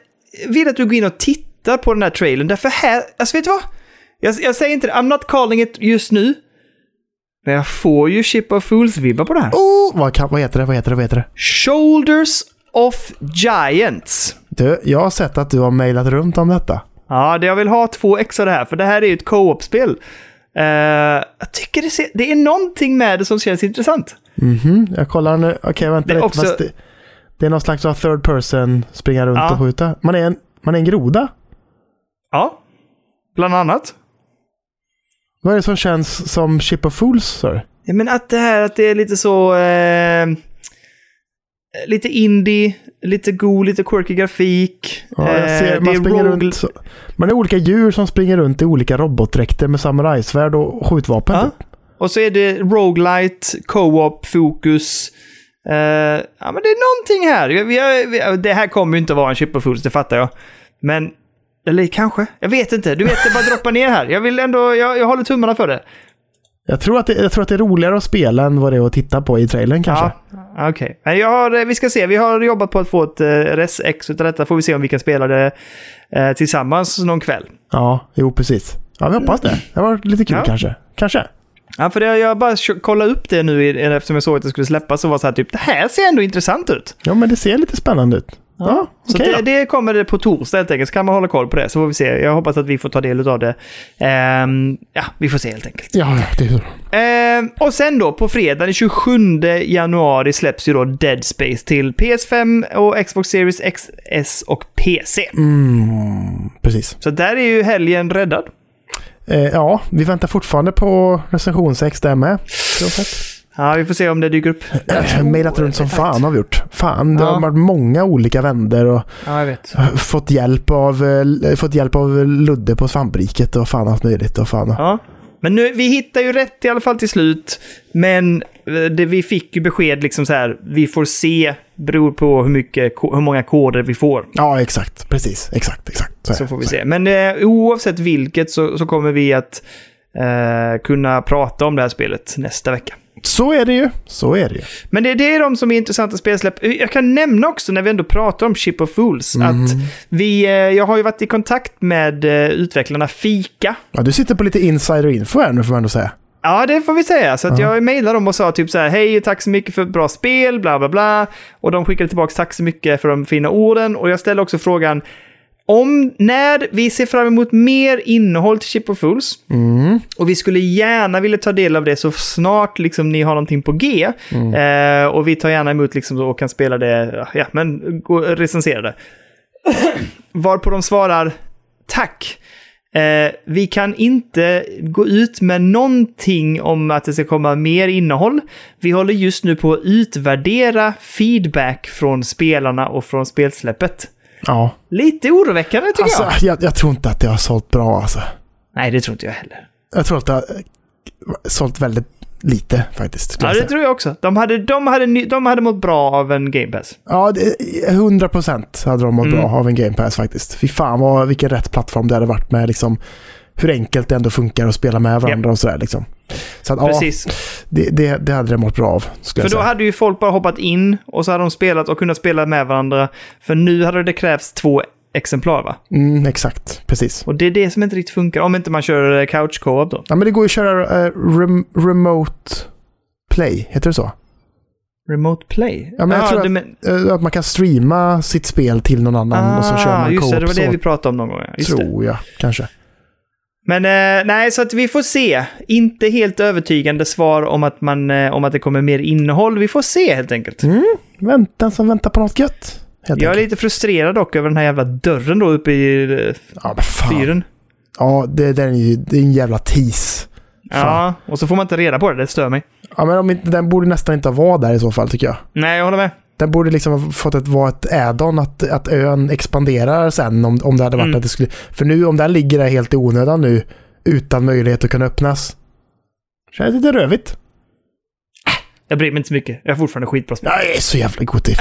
vill att du går in och tittar på den här trailern. Därför här, alltså vet du vad? Jag, jag säger inte det, I'm not calling it just nu. Men jag får ju Ship of Fools-vibbar på det här. Oh, vad, kan, vad heter det? Vad heter det? Vad heter det? Shoulders of Giants. Du, jag har sett att du har mejlat runt om detta. Ja, det jag vill ha två ex av det här, för det här är ju ett co-op-spel. Eh, jag tycker det, ser, det är någonting med det som känns intressant. Mhm, jag kollar nu. Okej, vänta Det är lite. också- det, det är någon slags av third person, springa runt Ja. och skjuta. Man är, en, man är en groda. Ja, bland annat. Vad är det som känns som Ship of Fools, du? Ja, men att det här att det är lite så... Eh, lite indie, lite god, lite quirky grafik. Ja, jag Eh, ser, man, springer rogue- runt, man är olika djur som springer runt i olika robotdräkter med samurajsvärd och skjutvapen. Ja. typ. Och så är det roguelite, co-op, fokus. Eh, ja, men det är någonting här. Vi, vi, har- vi, det här kommer ju inte att vara en chip of fools, det fattar jag. Men, eller kanske. Jag vet inte. Du vet, det bara droppar ner här. Jag vill ändå, jag, jag håller tummarna för det. Jag, tror att det, jag tror att det är roligare att spela än vad det är att titta på i trailern kanske. Ja, okej. Men jag har, eh, Vi ska se, vi har jobbat på att få ett eh, res-ex utav detta. Får vi se om vi kan spela det eh, tillsammans någon kväll. Ja, jo precis. Ja, vi hoppas det. Det var lite kul Ja. kanske. Kanske. Ja, för det, jag bara kollade upp det nu eftersom jag såg att det skulle släppas och var så här typ, det här ser ändå intressant ut. Ja, men det ser lite spännande ut. Ja, Så okej det, det kommer det på torsdag helt enkelt, så kan man hålla koll på det. Så får vi se. Jag hoppas att vi får ta del av det. Ehm, ja, vi får se helt enkelt. Ja, det är så. Ehm, och sen då, på fredag den 27 januari släpps ju då Dead Space till PS5 och Xbox Series X, S och PC. Mm, precis. Så där är ju helgen räddad. Eh, ja, vi väntar fortfarande på recension 6 där med. Ja, vi får se om det dyker upp. Eh, Mailat runt som fan har vi gjort. Fan, det Ja. har varit många olika vändor och Ja, jag vet. fått hjälp av, eh, fått hjälp av Ludde på svampriket och fan allt möjligt. Och fan. Ja. Men nu, vi hittar ju rätt i alla fall till slut. Men eh, det, vi fick ju besked liksom så här, vi får se, beror på hur, mycket, hur många koder vi får. Ja, exakt. Precis. Exakt, exakt. Så det. får vi se. Men eh, oavsett vilket så, så kommer vi att eh, kunna prata om det här spelet nästa vecka. Så är det ju. Så är det ju. Men det, det är de som är intressanta spelsläpp. Jag kan nämna också när vi ändå pratar om Ship of Fools Mhm. att vi, eh, jag har ju varit i kontakt med eh, utvecklarna Fika. Ja, du sitter på lite insider-info här nu får man ändå säga. Ja, det får vi säga. Så att jag mejlade dem och sa typ så här, hej, tack så mycket för ett bra spel, bla bla bla. Och de skickade tillbaka tack så mycket för de fina orden. Och jag ställde också frågan, om när vi ser fram emot mer innehåll till Chip of Fools, Mm. och vi skulle gärna vilja ta del av det så snart liksom ni har någonting på G. Eh, och vi tar gärna emot liksom och kan spela det, ja men recensera det. Varpå de svarar tack. Eh, vi kan inte gå ut med någonting om att det ska komma mer innehåll. Vi håller just nu på att utvärdera feedback från spelarna och från spelsläppet. Ja. Lite oroväckande tycker Alltså, jag. jag, jag tror inte att det har sålt bra alltså. Nej, det tror inte jag heller. Jag tror att det har eh, sålt väldigt lite faktiskt. Ja, det tror jag också. De hade, de, hade, de hade mått bra av en Game Pass. Ja, det- 100 procent hade de mått Mm. bra av en Game Pass faktiskt. Fy fan vad, vilken rätt plattform det hade varit med liksom hur enkelt det ändå funkar att spela med varandra och sådär liksom. Så att, Precis. ja, det, det, det hade det mått bra av, För då säga. hade ju folk bara hoppat in och så hade de spelat och kunnat spela med varandra. För nu hade det krävts två exemplar va? Mm, exakt, precis. Och det är det som inte riktigt funkar om inte man kör eh, couch co-op då. Ja, men det går ju att köra eh, rem, remote play, heter det så? Remote play? Ja, men jag Ah, tror att- men- Eh, Att man kan streama sitt spel till någon annan och så kör man Ah, just det, det co-op var det vi pratade om någon gång. ja. Just tror jag, kanske. Men eh, nej, så att vi får se. Inte helt övertygande svar om att, man, eh, om att det kommer mer innehåll. Vi får se helt enkelt. Mm, väntan som väntar på något gött. Jag är enkelt. lite frustrerad dock över den här jävla dörren då uppe i eh, Ja, fan. fyren. Ja, det, det, är ju, det är en jävla tease. Ja, och så får man inte reda på det. Det stör mig. Ja, men om inte, den borde nästan inte vara där i så fall tycker jag. Nej, jag håller med. Den borde liksom ha fått ett, vara ett add-on att, att ön expanderar sen om, om det hade varit Mm. att det skulle... För nu om den ligger där helt i onödan nu utan möjlighet att kunna öppnas. Känns lite rövigt. Jag bryr mig inte så mycket. Jag har fortfarande skitbra spel. Jag är så jävla god i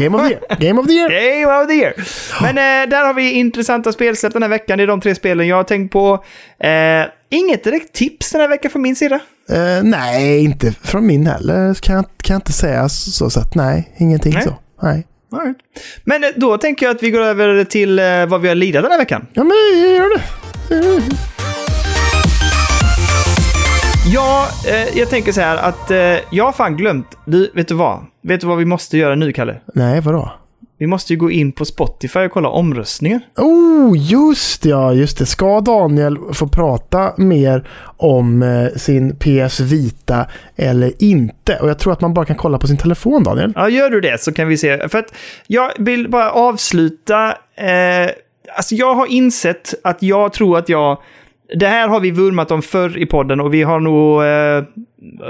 Game, of the year. Game of the year. Game of the year! Men eh, där har vi intressanta spelsläpp den här veckan. Det är de tre spelen jag har tänkt på. Eh, inget direkt tips den här veckan från min sida. Eh, nej, inte från min heller. Kan jag, kan jag inte säga så. så att, nej, ingenting Nej. så. Nej. Right. Men eh, då tänker jag att vi går över till eh, vad vi har lidat den här veckan. Ja, men gör det. Ja, eh, jag tänker så här att eh, jag har fan glömt. Du, vet du vad? Vet du vad vi måste göra nu, Kalle? Nej, vadå? Vi måste ju gå in på Spotify och kolla omröstningen. Oh, just ja, just det. Ska Daniel få prata mer om eh, sin PS Vita eller inte? Och jag tror att man bara kan kolla på sin telefon, Daniel. Ja, gör du det så kan vi se. För att jag vill bara avsluta. Eh, alltså jag har insett att jag tror att jag... Det här har vi vurmat om förr i podden och vi har nog... Eh,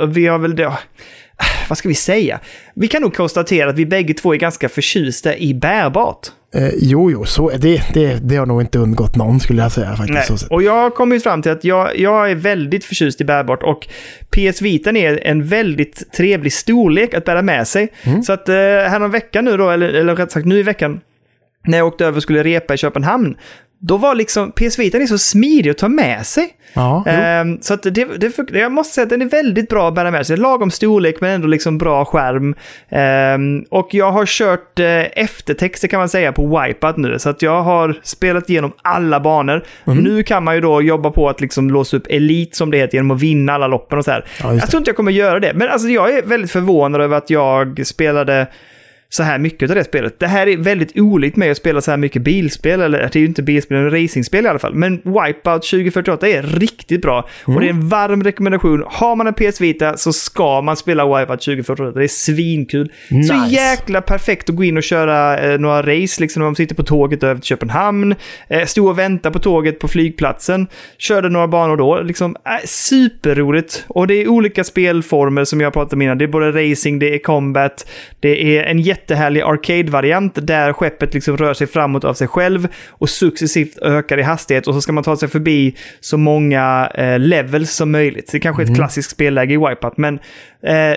vi har väl... Det, vad ska vi säga? Vi kan nog konstatera att vi bägge två är ganska förtjusta i bärbart. Eh, jo, jo, så det, det. Det har nog inte undgått någon skulle jag säga faktiskt. Och jag har kommit fram till att jag, jag är väldigt förtjust i bärbart och PS Vita är en väldigt trevlig storlek att bära med sig. Så att eh, veckan nu då, eller, eller rätt sagt nu i veckan, när jag åkte över och skulle repa i Köpenhamn, då var liksom PS Vita är så smidig att ta med sig. Ja. Ehm, så att det, det, jag måste säga att den är väldigt bra att bära med sig. Lagom storlek men ändå liksom bra skärm. Ehm, och jag har kört eh, eftertexter kan man säga på Wipeout nu. Så att jag har spelat igenom alla banor. Mhm. Nu kan man ju då jobba på att liksom låsa upp elit som det heter genom att vinna alla loppen och så här. Ja, jag tror inte jag kommer göra det. Men alltså jag är väldigt förvånad över att jag spelade så här mycket av det spelet. Det här är väldigt olikt mig att spela så här mycket bilspel, eller det är ju inte bilspel, men racingspel i alla fall. Men Wipeout 2048 är riktigt bra och det är en varm rekommendation. Har man en PS Vita så ska man spela Wipeout 2048. Det är svinkul. Så Nice. jäkla perfekt att gå in och köra eh, några race, liksom när man sitter på tåget över till Köpenhamn. Eh, stod och väntade på tåget på flygplatsen. Körde några banor då. Liksom, eh, superroligt. Och det är olika spelformer som jag pratade om innan. Det är både racing, det är combat, det är en jättehärlig arcade-variant där skeppet liksom rör sig framåt av sig själv och successivt ökar i hastighet och så ska man ta sig förbi så många eh, levels som möjligt. Det är kanske är ett klassiskt spelläge i Wipeout, men eh,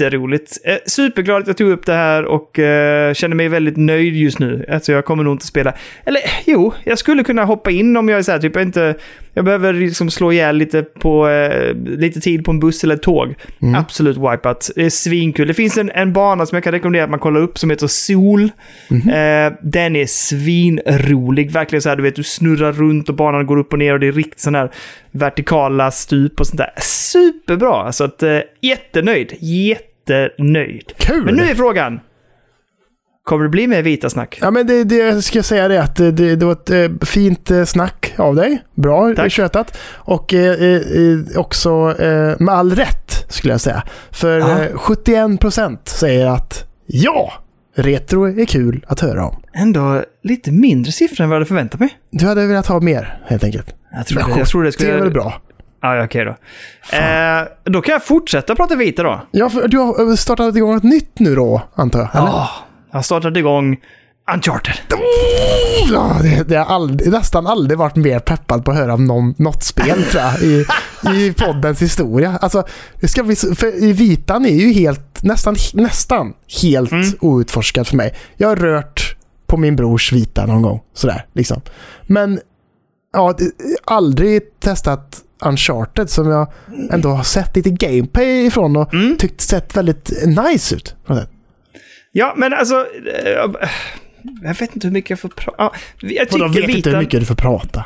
jätteroligt. Eh, superglad att jag tog upp det här och eh, känner mig väldigt nöjd just nu. Alltså jag kommer nog inte spela. Eller jo, jag skulle kunna hoppa in om jag är så här, typ jag inte... Jag behöver liksom slå ihjäl lite, på, eh, lite tid på en buss eller ett tåg. Absolut Wipeout. Det är svinkul. Det finns en, en bana som jag kan rekommendera att man kollar upp som heter Sol. Eh, den är svinrolig. Verkligen så här, du vet, du snurrar runt och banan går upp och ner och det är riktigt sån här vertikala stup och sånt där. Superbra! Så att, eh, jättenöjd. Jättenöjd. Kul! Men nu är frågan. Kommer det bli mer vita snack? Ja, men det, det jag ska säga det att det, det var ett eh, fint eh, snack av dig. Bra Tack. tjötat. Och eh, eh, också eh, med all rätt skulle jag säga. För eh, 71% säger att ja, retro är kul att höra om. Ändå lite mindre siffror än vad jag hade förväntat mig. Du hade velat ha mer helt enkelt. Jag tror det, jag tror det skulle... Det är väl bra. Ja, ja, okej då. Eh, då kan jag fortsätta prata vita då. Ja, för du har startat igång ett nytt nu då, antar jag? Ja, jag har startat igång Uncharted. Ja, det, det har aldrig, nästan aldrig varit mer peppad på att höra om någon, något spel tror jag, i, i poddens historia. Alltså, det ska bli, för Vitan är ju helt, nästan, nästan helt Mm. outforskad för mig. Jag har rört på min brors Vita någon gång, sådär liksom. Men, ja, aldrig testat Uncharted som jag ändå har sett lite gameplay ifrån och Mm. tyckt sett väldigt nice ut. Ja, men alltså... eh, jag vet inte hur mycket jag får prata... Ja, jag tycker vet inte vitan... hur mycket du får prata.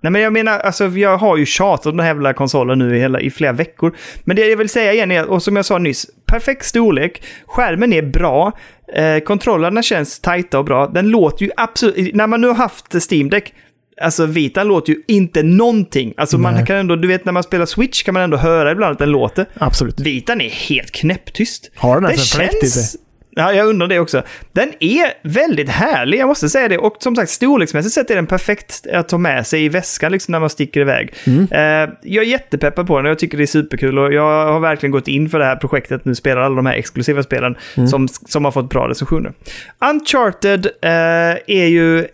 Nej, men jag menar, alltså, jag har ju tjatat om den här jävla konsolen nu i, hela, i flera veckor. Men det jag vill säga igen är, och som jag sa nyss, perfekt storlek, skärmen är bra, eh, kontrollerna känns tajta och bra. Den låter ju absolut... När man nu har haft Steam Deck, alltså Vita låter ju inte någonting. Alltså man Nej. kan ändå, du vet när man spelar Switch kan man ändå höra ibland att den låter. Absolut. Vitan är helt knäpptyst. Har den ens en fläkt i sig? Ja, jag undrar det också. Den är väldigt härlig, jag måste säga det. Och som sagt, storleksmässigt sett är den perfekt att ta med sig i väskan liksom, när man sticker iväg. Mm. Eh, jag är jättepeppad på den och jag tycker det är superkul. Och jag har verkligen gått in för det här projektet nu, spelar alla de här exklusiva spelen Mm. som, som har fått bra recensioner. Uncharted eh, är ju...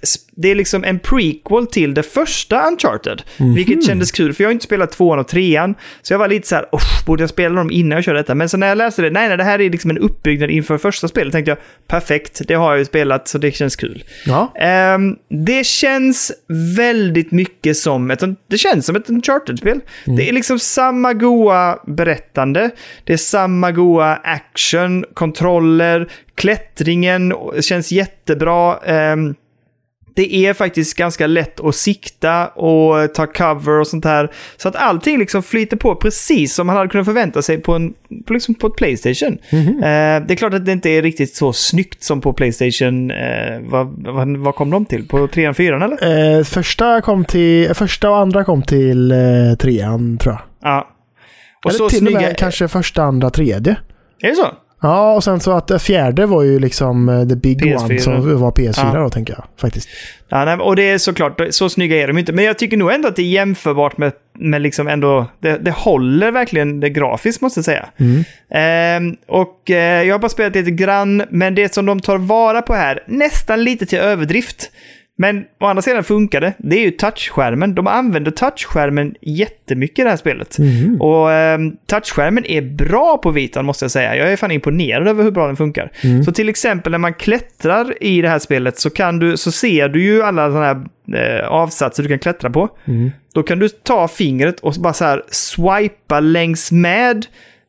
det är liksom en prequel till det första Uncharted. Mhm. Vilket kändes kul, för jag har inte spelat tvåan och trean. Så jag var lite så här, "Uff, borde jag spela dem innan jag kör detta? Men så när jag läste det, nej, nej, det här är liksom en uppbyggnad inför första spelet, tänkte jag, perfekt, det har jag ju spelat, så det känns kul. Ja. Ehm, det känns väldigt mycket som ett, det känns som ett Uncharted-spel. Det är liksom samma goa berättande, det är samma goa action, kontroller, klättringen känns jättebra. Ehm, det är faktiskt ganska lätt att sikta och ta cover och sånt här. Så att allting liksom flyter på precis som man hade kunnat förvänta sig på, en, på, liksom på ett Playstation. Eh, det är klart att det inte är riktigt så snyggt som på Playstation. Eh, vad, vad, vad kom de till? På 3 4 eller? Eh, första, kom till, första och andra kom till eh, trean tror jag. Ja. Och Eller så till och snygga... med kanske första, andra, tredje. Är det så? Ja, och sen så att fjärde var ju liksom eh, the big PS4. one som var PS4 Ja. då tänker jag faktiskt. Ja, nej, och det är såklart, så snygga är de inte. Men jag tycker nog ändå att det är jämförbart med, med liksom ändå, det, det håller verkligen det grafiskt måste jag säga. Mm. Ehm, och eh, jag har bara spelat lite grann, men det som de tar vara på här, nästan lite till överdrift. Men å andra sidan funkar det. Det är ju touchskärmen. De använder touchskärmen jättemycket i det här spelet. Mhm. Och ehm, touchskärmen är bra på Vitan måste jag säga. Jag är fan imponerad över hur bra den funkar. Mm. Så till exempel när man klättrar i det här spelet så, kan du, så ser du ju alla sådana här eh, avsatser du kan klättra på. Mm. Då kan du ta fingret och bara så här swipa längs med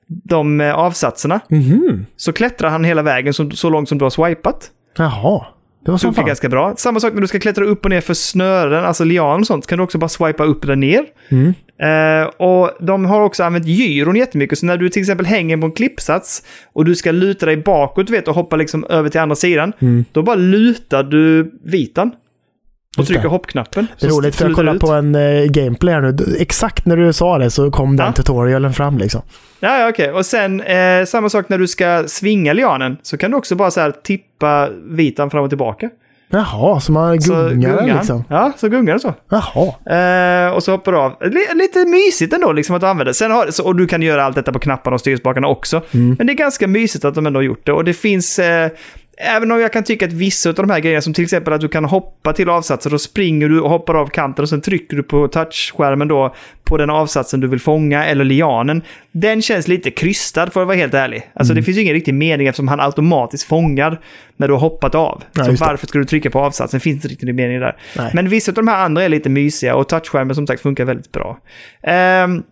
de eh, avsatserna. Mhm. Så klättrar han hela vägen så, så långt som du har swipat. Jaha, det var som funkar fan. ganska bra. Samma sak när du ska klättra upp och ner för snören, alltså lianer och sånt, kan du också bara swipa upp eller ner. Mm. Eh, och de har också använt gyron jättemycket, så när du till exempel hänger på en klippsats och du ska luta dig bakåt vet, och hoppa liksom över till andra sidan, Mm. då bara lutar du vitan. Och det. trycker hoppknappen. Det är så roligt för jag ut. på en eh, gameplay här nu. Exakt när du sa det så kom den Ja. tutorialen fram liksom. Ja, ja okej. Och sen eh, samma sak när du ska svinga lianen, så kan du också bara så här tippa vitan fram och tillbaka. Jaha, så man Så gungar den han. liksom? Ja, så gungar den så. Jaha. Eh, och så hoppar du av. L- lite mysigt ändå liksom att du använder. Sen har, så, och du kan göra allt detta på knapparna och styrspakarna också. Mm. Men det är ganska mysigt att de ändå har gjort det. Och det finns... Eh, även om jag kan tycka att vissa av de här grejerna, som till exempel att du kan hoppa till avsatser, då springer du och hoppar av kanten och sen trycker du på touchskärmen då på den avsatsen du vill fånga, eller lianen. Den känns lite krystad för att vara helt ärlig. Alltså Mm. det finns ju ingen riktig mening eftersom han automatiskt fångar när du har hoppat av. Ja, så varför ska du trycka på avsatsen? Finns det inte riktigt mening där. Nej. Men vissa av de här andra är lite mysiga och touchskärmen som sagt funkar väldigt bra. Um,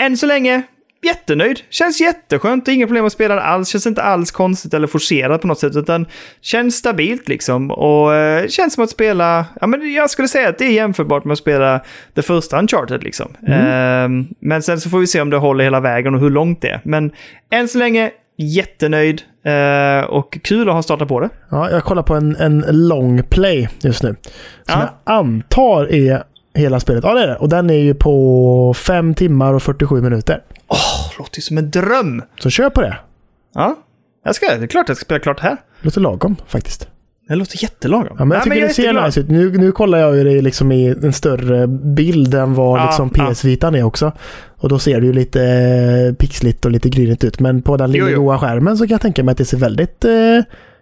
än så länge, jättenöjd. Känns jätteskönt, inga problem att spela alls. Känns inte alls konstigt eller forcerat på något sätt, utan känns stabilt liksom. Och eh, känns som att spela, ja men jag skulle säga att det är jämförbart med att spela det första Uncharted liksom. Ehm, men sen så får vi se om det håller hela vägen och hur långt det är. Men än så länge, jättenöjd eh, och kul att ha startat på det. Ja, jag kollar på en, en long play just nu. Som Ja. jag antar är hela spelet. Ja, det är det. Och den är ju på 5 timmar och 47 minuter. Åh, låter ju som en dröm! Så kör på det. Ja, jag ska, det är klart jag ska spela klart det här. Låter lagom faktiskt. Det låter jättelagom. Ja, men jag Nej, tycker jag är det ser nice ut. Nu, nu kollar jag ju det liksom i en större bild än vad Ja, liksom ja. PS-vitan är också. Och då ser det ju lite eh, pixligt och lite grynigt ut. Men på den lilla goa skärmen så kan jag tänka mig att det ser väldigt eh,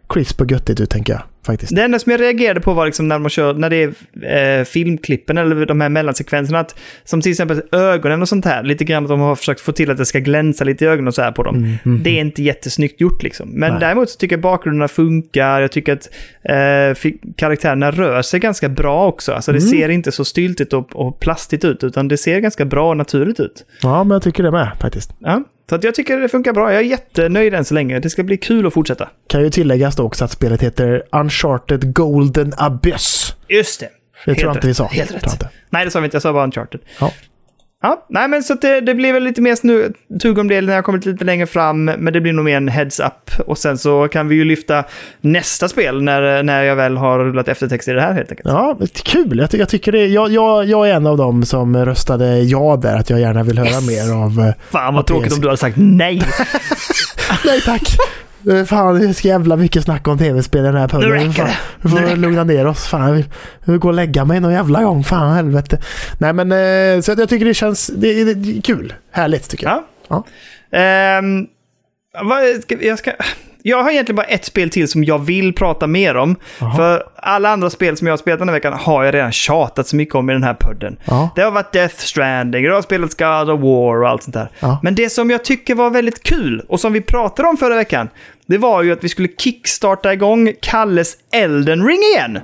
crisp och göttigt ut tänker jag. Faktiskt. Det enda som jag reagerade på var liksom när man kör, när det är eh, filmklippen eller de här mellansekvenserna, att, som till exempel ögonen och sånt här, lite grann att de har försökt få till att det ska glänsa lite i ögonen och så här på dem. Mm, mm. Det är inte jättesnyggt gjort liksom. Men Nej. däremot så tycker jag bakgrunderna funkar, jag tycker att eh, karaktärerna rör sig ganska bra också. Alltså det Mm. ser inte så styltigt och, och plastigt ut, utan det ser ganska bra och naturligt ut. Ja, men jag tycker det med faktiskt. Ja, så jag tycker det funkar bra. Jag är jättenöjd än så länge. Det ska bli kul att fortsätta. Kan ju tilläggas då också att spelet heter Uncharted Golden Abyss. Just det. Det tror jag inte vi sa. Helt rätt. Nej, det sa vi inte. Jag sa bara Uncharted. Ja. Ja, nej men så det, det blir väl lite mer snu, tugg om det när jag kommit lite längre fram, men det blir nog mer en heads-up. Och sen så kan vi ju lyfta nästa spel när, när jag väl har rullat eftertext i det här helt enkelt. Ja, kul. Jag, jag, tycker det, jag, jag, jag är en av dem som röstade ja där, att jag gärna vill höra Yes. mer av... eh, Fan vad Och tråkigt PS. om du hade sagt nej. Nej tack! Eh, Fan, det är så jävla mycket snack om tv-spel i den här Nu podden. räcker Fan, det. Vi Nu får räcker lugna ner oss. Fan, jag vill, jag vill gå och lägga mig någon jävla gång. Fan helvete. Nej men, eh, så att jag tycker det känns det, det, det kul. Härligt tycker jag. Ja. Ja. Ehm, vad, ska, jag ska, Jag har egentligen bara ett spel till som jag vill prata mer om. Jaha. För alla andra spel som jag har spelat den här veckan har jag redan tjatat så mycket om i den här podden. Ja. Det har varit Death Stranding, det har spelat God of War och allt sånt där. Ja. Men det som jag tycker var väldigt kul och som vi pratade om förra veckan, det var ju att vi skulle kickstarta igång Kalles Elden Ring igen.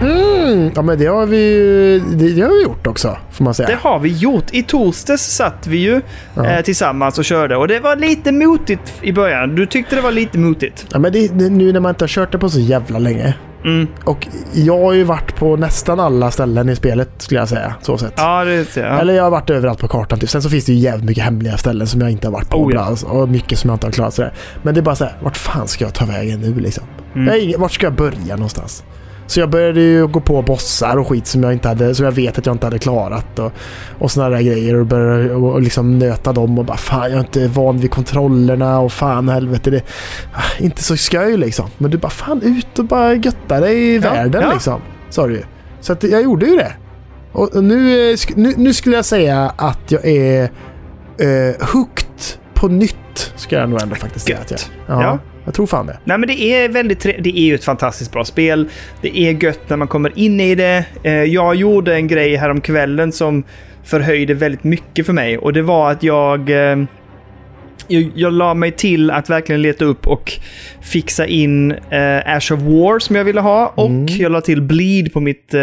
Mm, ja, men det har vi det, det har vi gjort också, får man säga. Det har vi gjort. I torsdags satt vi ju Ja. eh, tillsammans och körde och det var lite motigt i början. Du tyckte det var lite motigt. Ja, men det, det, nu när man inte har kört det på så jävla länge. Mm. Och jag har ju varit på nästan alla ställen i spelet, skulle jag säga. Så sett. Ja, det ser jag. Eller jag har varit överallt på kartan. Typ. Sen så finns det ju jävligt mycket hemliga ställen som jag inte har varit på. Oh, ja. Och mycket som jag inte har klarat. Sådär. Men det är bara så här, vart fan ska jag ta vägen nu liksom? Mm. Jag vart ska jag börja någonstans? Så jag började ju gå på bossar och skit som jag, inte hade, som jag vet att jag inte hade klarat. Och, och sådana där grejer. Och började och, och liksom nöta dem och bara fan jag är inte van vid kontrollerna och fan helvete. Det, ah, inte så skoj liksom. Men du bara fan ut och bara götta dig i Ja, världen ja. liksom. Sa du ju. Så att jag gjorde ju det. Och nu, nu, nu skulle jag säga att jag är eh, hooked på nytt. Ska jag nog ändå faktiskt säga att jag Gött. ja, Ja. Jag tror fan det. Nej, men det är väldigt Det är ju ett fantastiskt bra spel. Det är gött när man kommer in i det. Eh, Jag gjorde en grej häromkvällen som förhöjde väldigt mycket för mig och det var att jag... eh, Jag, jag la mig till att verkligen leta upp och fixa in eh, Ash of War som jag ville ha och Mm. jag la till Bleed på mitt eh,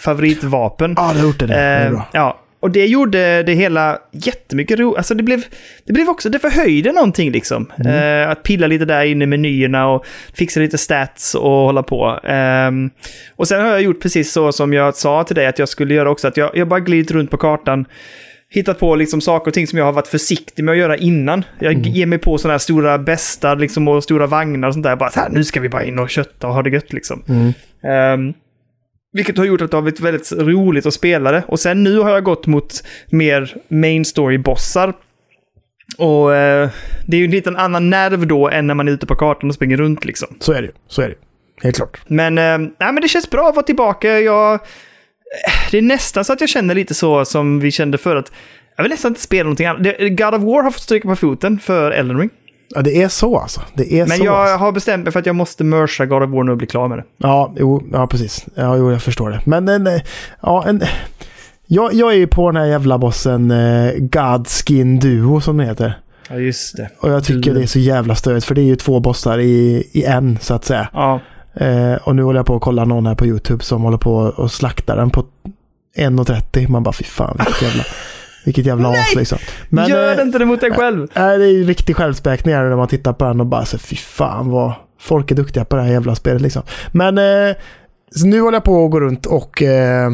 favoritvapen. Ja, du har gjort det. det. Eh, ja, och det gjorde det hela jättemycket roligt. Alltså det blev, det blev också, det förhöjde någonting liksom. Mm. Eh, att pilla lite där inne i menyerna och fixa lite stats och hålla på. Ehm, och sen har jag gjort precis så som jag sa till dig att jag skulle göra också. Att jag, jag bara glidit runt på kartan. Hittat på liksom saker och ting som jag har varit försiktig med att göra innan. Jag Mm. ger mig på sådana här stora bästar liksom, och stora vagnar och sånt där. Bara så här, nu ska vi bara in och kötta och ha det gött liksom. Mm. Ehm, vilket har gjort att det har blivit väldigt roligt att spela det. Och sen nu har jag gått mot mer main story-bossar. Och eh, det är ju en liten annan nerv då än när man är ute på kartan och springer runt liksom. Så är det ju. Så är det. Helt klart. Men, eh, nej, men det känns bra att vara tillbaka. Jag, eh, det är nästan så att jag känner lite så som vi kände förr. Att jag vill nästan inte spela någonting annat. God of War har fått stryka på foten för Elden Ring. Ja, det är så alltså. Det är Men så. jag alltså. har bestämt mig för att jag måste mersa God of War nu och bli klar med det. Ja, jo, ja, precis. Ja, jo, jag förstår det. Men en, ja, en, jag, jag är ju på den här jävla bossen eh, Godskin Duo som det heter. Ja, just det. Och jag tycker Du- det är så jävla störigt för det är ju två bossar i, i en så att säga. Ja, Eh, och nu håller jag på att kolla någon här på YouTube som håller på och slaktar den på 1.30. Man bara fy fan vilket jävla, vilket jävla as liksom. Men, Gör eh, inte det mot dig själv! Nej, det är ju riktig självspäkning när man tittar på den och bara så fy fan vad folk är duktiga på det här jävla spelet liksom. Men eh, nu håller jag på att gå runt och eh,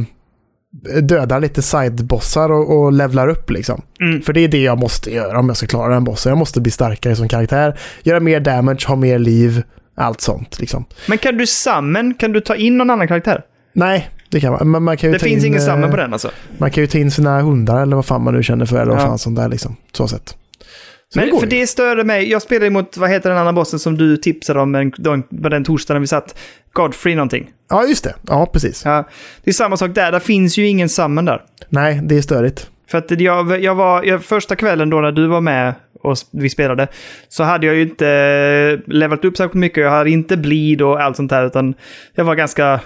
dödar lite sidebossar och, och levlar upp liksom. Mm. För det är det jag måste göra om jag ska klara den bossen. Jag måste bli starkare som karaktär, göra mer damage, ha mer liv, allt sånt liksom. Men kan du summon, kan du ta in någon annan karaktär? Nej, det kan man. Men man kan ju Det finns in, ingen eh, summon på den alltså? Man kan ju ta in sina hundar eller vad fan man nu känner för eller vad Ja. fan sånt där liksom. Så sätt. Så Men går för ju. det störde mig. Jag spelade mot, vad heter den andra bossen som du tipsade om en, den, på den torsdagen vi satt? Godfrey någonting. Ja, just det. Ja, precis. Ja, det är samma sak där. Där finns ju ingen summon där. Nej, det är störigt. För att jag, jag var, jag, första kvällen då när du var med och vi spelade, så hade jag ju inte levlat upp särskilt mycket. Jag hade inte bleed och allt sånt där, utan jag var ganska,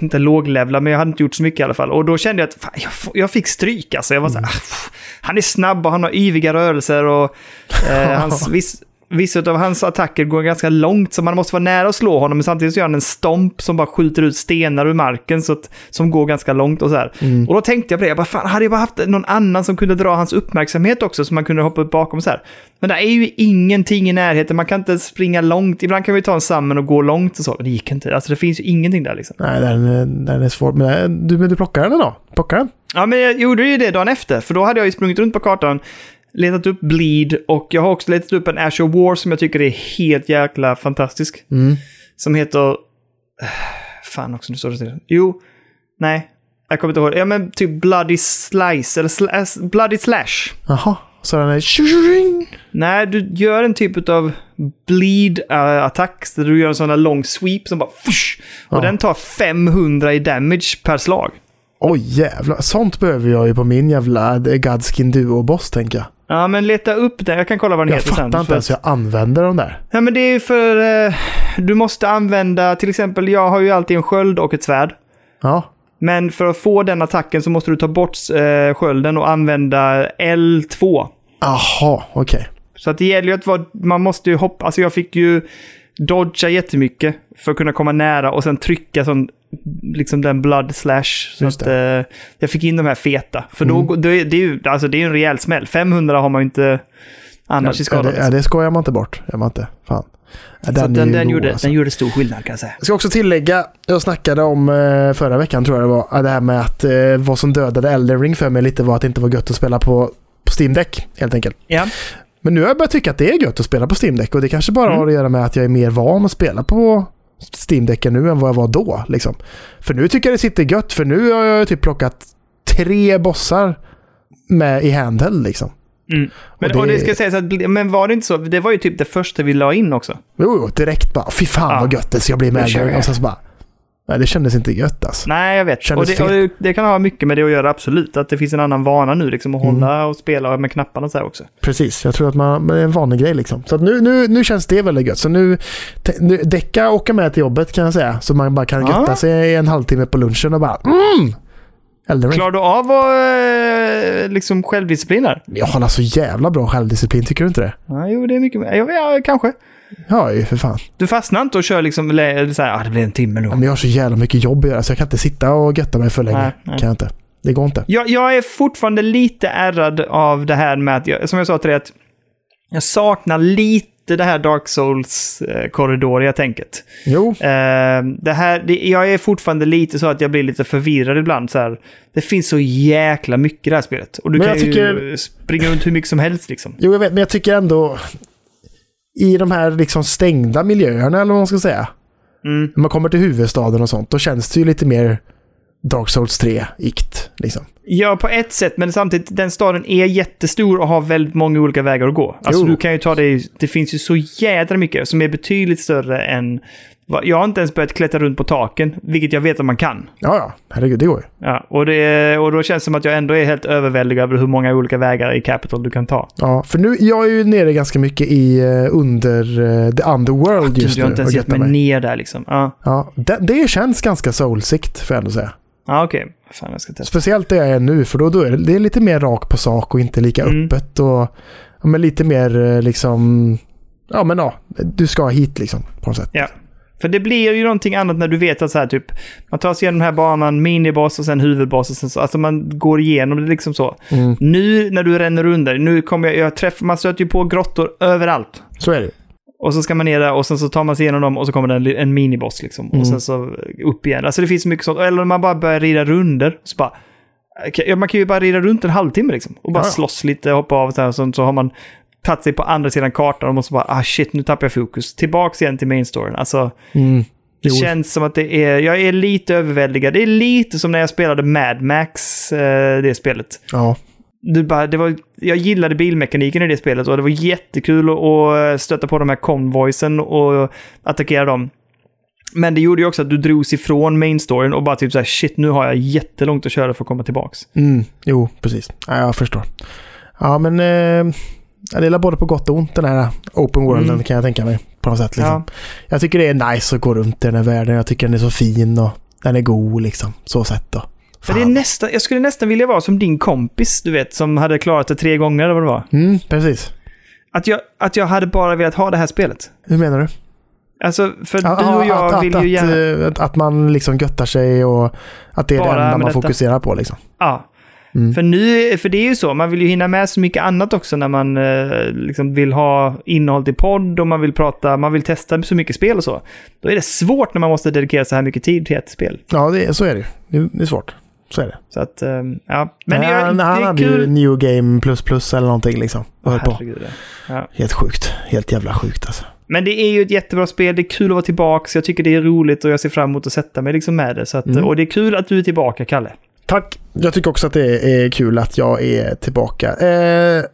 inte låglevlad, men jag hade inte gjort så mycket i alla fall. Och då kände jag att fan, jag, jag fick stryk alltså. Jag var så här, "Ah, pff, han är snabb och han har yviga rörelser och eh, hans, vissa av hans attacker går ganska långt, så man måste vara nära och slå honom, men samtidigt så gör han en stomp som bara skjuter ut stenar ur marken, så att, som går ganska långt och så här. Mm. Och då tänkte jag på det, jag bara, fan, hade jag bara haft någon annan som kunde dra hans uppmärksamhet också, så man kunde hoppa upp bakom så här. Men det är ju ingenting i närheten, man kan inte springa långt. Ibland kan vi ta en summon och gå långt och så. Det gick inte. Alltså det finns ju ingenting där liksom. Nej, den, är- den är svår. Men eh, du, men du plockar den då? Plockar den? Ja, men jag gjorde ju det dagen efter, för då hade jag ju sprungit runt på kartan, letat upp Bleed och jag har också letat upp en of War som jag tycker är helt jäkla fantastisk. Mm. Som heter... Fan också, nu står det still. Jo, nej. Jag kommer inte ihåg. Ja, men typ Bloody Slice, eller sl äh, Bloody Slash. Jaha, så den är... Nej, du gör en typ av bleed-attack. där du gör en sån där lång sweep som bara... Fush, och Ja. den tar 500 i damage per slag. Oj jävlar, sånt behöver jag ju på min jävla Godskin Duo-boss tänker jag. Ja, men leta upp den. Jag kan kolla vad den Jag heter sen. fattar inte ens hur jag använder de där. Ja, men det är ju för... Eh, du måste använda, till exempel, jag har ju alltid en sköld och ett svärd. Ja, Men för att få den attacken så måste du ta bort eh, skölden och använda L2. aha, okej. Så att det gäller ju att vara, man måste ju hoppa, alltså jag fick ju dodga jättemycket för att kunna komma nära och sen trycka sån, liksom den blood slash. Så att eh, jag fick in de här feta. För då, Mm. är det är ju, alltså det är en rejäl smäll. 500 har man ju inte annars i Ja, skada. det, liksom. ja, det skojar man inte bort. Gör man inte. Fan. Är den, ju den, god, gjorde, alltså. den gjorde stor skillnad kan jag säga. Jag ska också tillägga, jag snackade om eh, förra veckan tror jag det var, det här med att eh, vad som dödade Elden Ring för mig lite var att det inte var gött att spela på, på Steam Deck helt enkelt. Ja. Men nu har jag börjat tycka att det är gött att spela på Steam Deck och det kanske bara Mm. har att göra med att jag är mer van att spela på Steam Decken nu än vad jag var då. Liksom. För nu tycker jag det sitter gött för nu har jag typ plockat tre bossar med i handheld liksom. Mm. Men, Och och det- det, ska sägas att, men var det inte så? Det var ju typ det första vi la in också. Jo, direkt bara fy fan Ja. vad gött det ska bli med. Och sen så bara, nej det kändes inte gött alltså. Nej, jag vet. Och det, och det, det kan ha mycket med det att göra, absolut. Att det finns en annan vana nu, liksom att Mm. hålla och spela med knapparna så här också. Precis, jag tror att man, det är en vanlig grej liksom. Så nu, nu, nu känns det väldigt gött. Så nu, nu Decka åker med till jobbet kan jag säga. Så man bara kan götta sig i en halvtimme på lunchen och bara mm! Klarar du av att eh, liksom självdisciplin här? Jag har alltså jävla bra självdisciplin, tycker du inte det? Ja, jo, det är mycket. Ja, ja, kanske. Ja, ju för fan. Du fastnar inte och kör liksom så här, ah, det blir en timme nu. Ja, Men jag har så jävla mycket jobb att göra så jag kan inte sitta och götta mig för länge. Nej, nej. Kan jag inte. Det går inte. Jag, jag är fortfarande lite ärrad av det här med att, jag, som jag sa till dig, att jag saknar lite det här Dark Souls-korridoriga tänket. Jo, Eh, det här, det, jag är fortfarande lite så att jag blir lite förvirrad ibland. Så här. Det finns så jäkla mycket i det här spelet. Och du Men kan ju tycker- springa runt hur mycket som helst liksom. jo, jag vet, men jag tycker ändå i de här liksom stängda miljöerna eller vad man ska säga. Mm. När man kommer till huvudstaden och sånt, då känns det ju lite mer Dark Souls 3-ikt. Liksom. Ja, på ett sätt, men samtidigt, den staden är jättestor och har väldigt många olika vägar att gå. Alltså Jo. du kan ju ta det, det finns ju så jädra mycket som är betydligt större än... Jag har inte ens börjat klättra runt på taken, vilket jag vet att man kan. Ja, ja. Herregud, det går ju. Ja, och, det, och då känns det som att jag ändå är helt överväldigad över hur många olika vägar i Capital du kan ta. Ja, för nu, jag är ju nere ganska mycket i uh, under uh, the underworld just jag har nu. inte och ens gett mig ner där liksom. Ja, Ja, det, det känns ganska soulsikt får jag ändå säga. ja okej. Fan, jag ska testa. Speciellt där jag är nu, för då, då är det, det är lite mer rak på sak och inte lika Mm. öppet. Och, ja, men lite mer eh, liksom... Ja, men ja. Du ska hit liksom, på något sätt. Ja. För det blir ju någonting annat när du vet att så här typ, man tar sig igenom den här banan, miniboss och sen huvudboss och sen så, alltså man går igenom det liksom så. Mm, Nu när du ränner under, nu kommer jag, jag träffar, man stöter ju på grottor överallt. så är det Och så ska man ner där och sen så tar man sig igenom dem och så kommer det en, en miniboss liksom. Mm. Och sen så upp igen. Alltså det finns mycket sånt. Eller man bara börjar rida runder. Så bara, man kan ju bara rida runt en halvtimme liksom. Och bara Ja, slåss lite, hoppa av och så, här, och så, så har man tagit sig på andra sidan kartan och måste bara, ah shit, nu tappar jag fokus. Tillbaks igen till main storyn. Alltså, Mm. det känns som att det är, jag är lite överväldigad. Det är lite som när jag spelade Mad Max, eh, det spelet. Ja. Du bara, det var, jag gillade bilmekaniken i det spelet och det var jättekul att- stöta på de här convoysen och attackera dem. Men det gjorde ju också att du drogs ifrån main storyn och bara typ så här shit, nu har jag jättelångt att köra för att komma tillbaks. Mm. Jo, precis. Ja, jag förstår. Ja, men... Eh, jag delar både på gott och ont den här open worlden Mm. kan jag tänka mig. På något sätt liksom. Ja. Jag tycker det är nice att gå runt i den här världen. Jag tycker den är så fin och den är god liksom. Så sett då. För det är Fan. nästan, jag skulle nästan vilja vara som din kompis, du vet, som hade klarat det tre gånger eller vad det var. Mm, precis. Att jag, att jag hade bara velat ha det här spelet. Hur menar du? Alltså, för Ja, du och jag att, vill att, ju gärna... att, eh, att, man liksom göttar sig och att det är Bara det enda man detta. fokuserar på liksom. Ja. Mm. För, nu, för det är ju så, man vill ju hinna med så mycket annat också när man eh, liksom vill ha innehåll till podd och man vill prata, man vill testa så mycket spel och så. Då är det svårt när man måste dedikera så här mycket tid till ett spel. Ja, det, så är det ju. Det, är svårt. Så är det. Så att, eh, ja. Men är, han, han hade ju kul. New Game plus plus eller någonting liksom. Och höll på. Ja. Helt sjukt. Helt jävla sjukt alltså. Men det är ju ett jättebra spel, det är kul att vara tillbaka, jag tycker det är roligt och jag ser fram emot att sätta mig liksom med det. Så att, Mm. Och det är kul att du är tillbaka, Kalle. Tack. Jag tycker också att det är kul att jag är tillbaka. Eh,